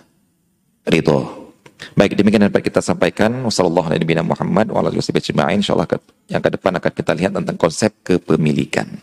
ridho. Baik, demikian dapat kita sampaikan. Wassalamualaikum warahmatullahi wabarakatuh. InsyaAllah yang ke depan akan kita lihat tentang konsep kepemilikan.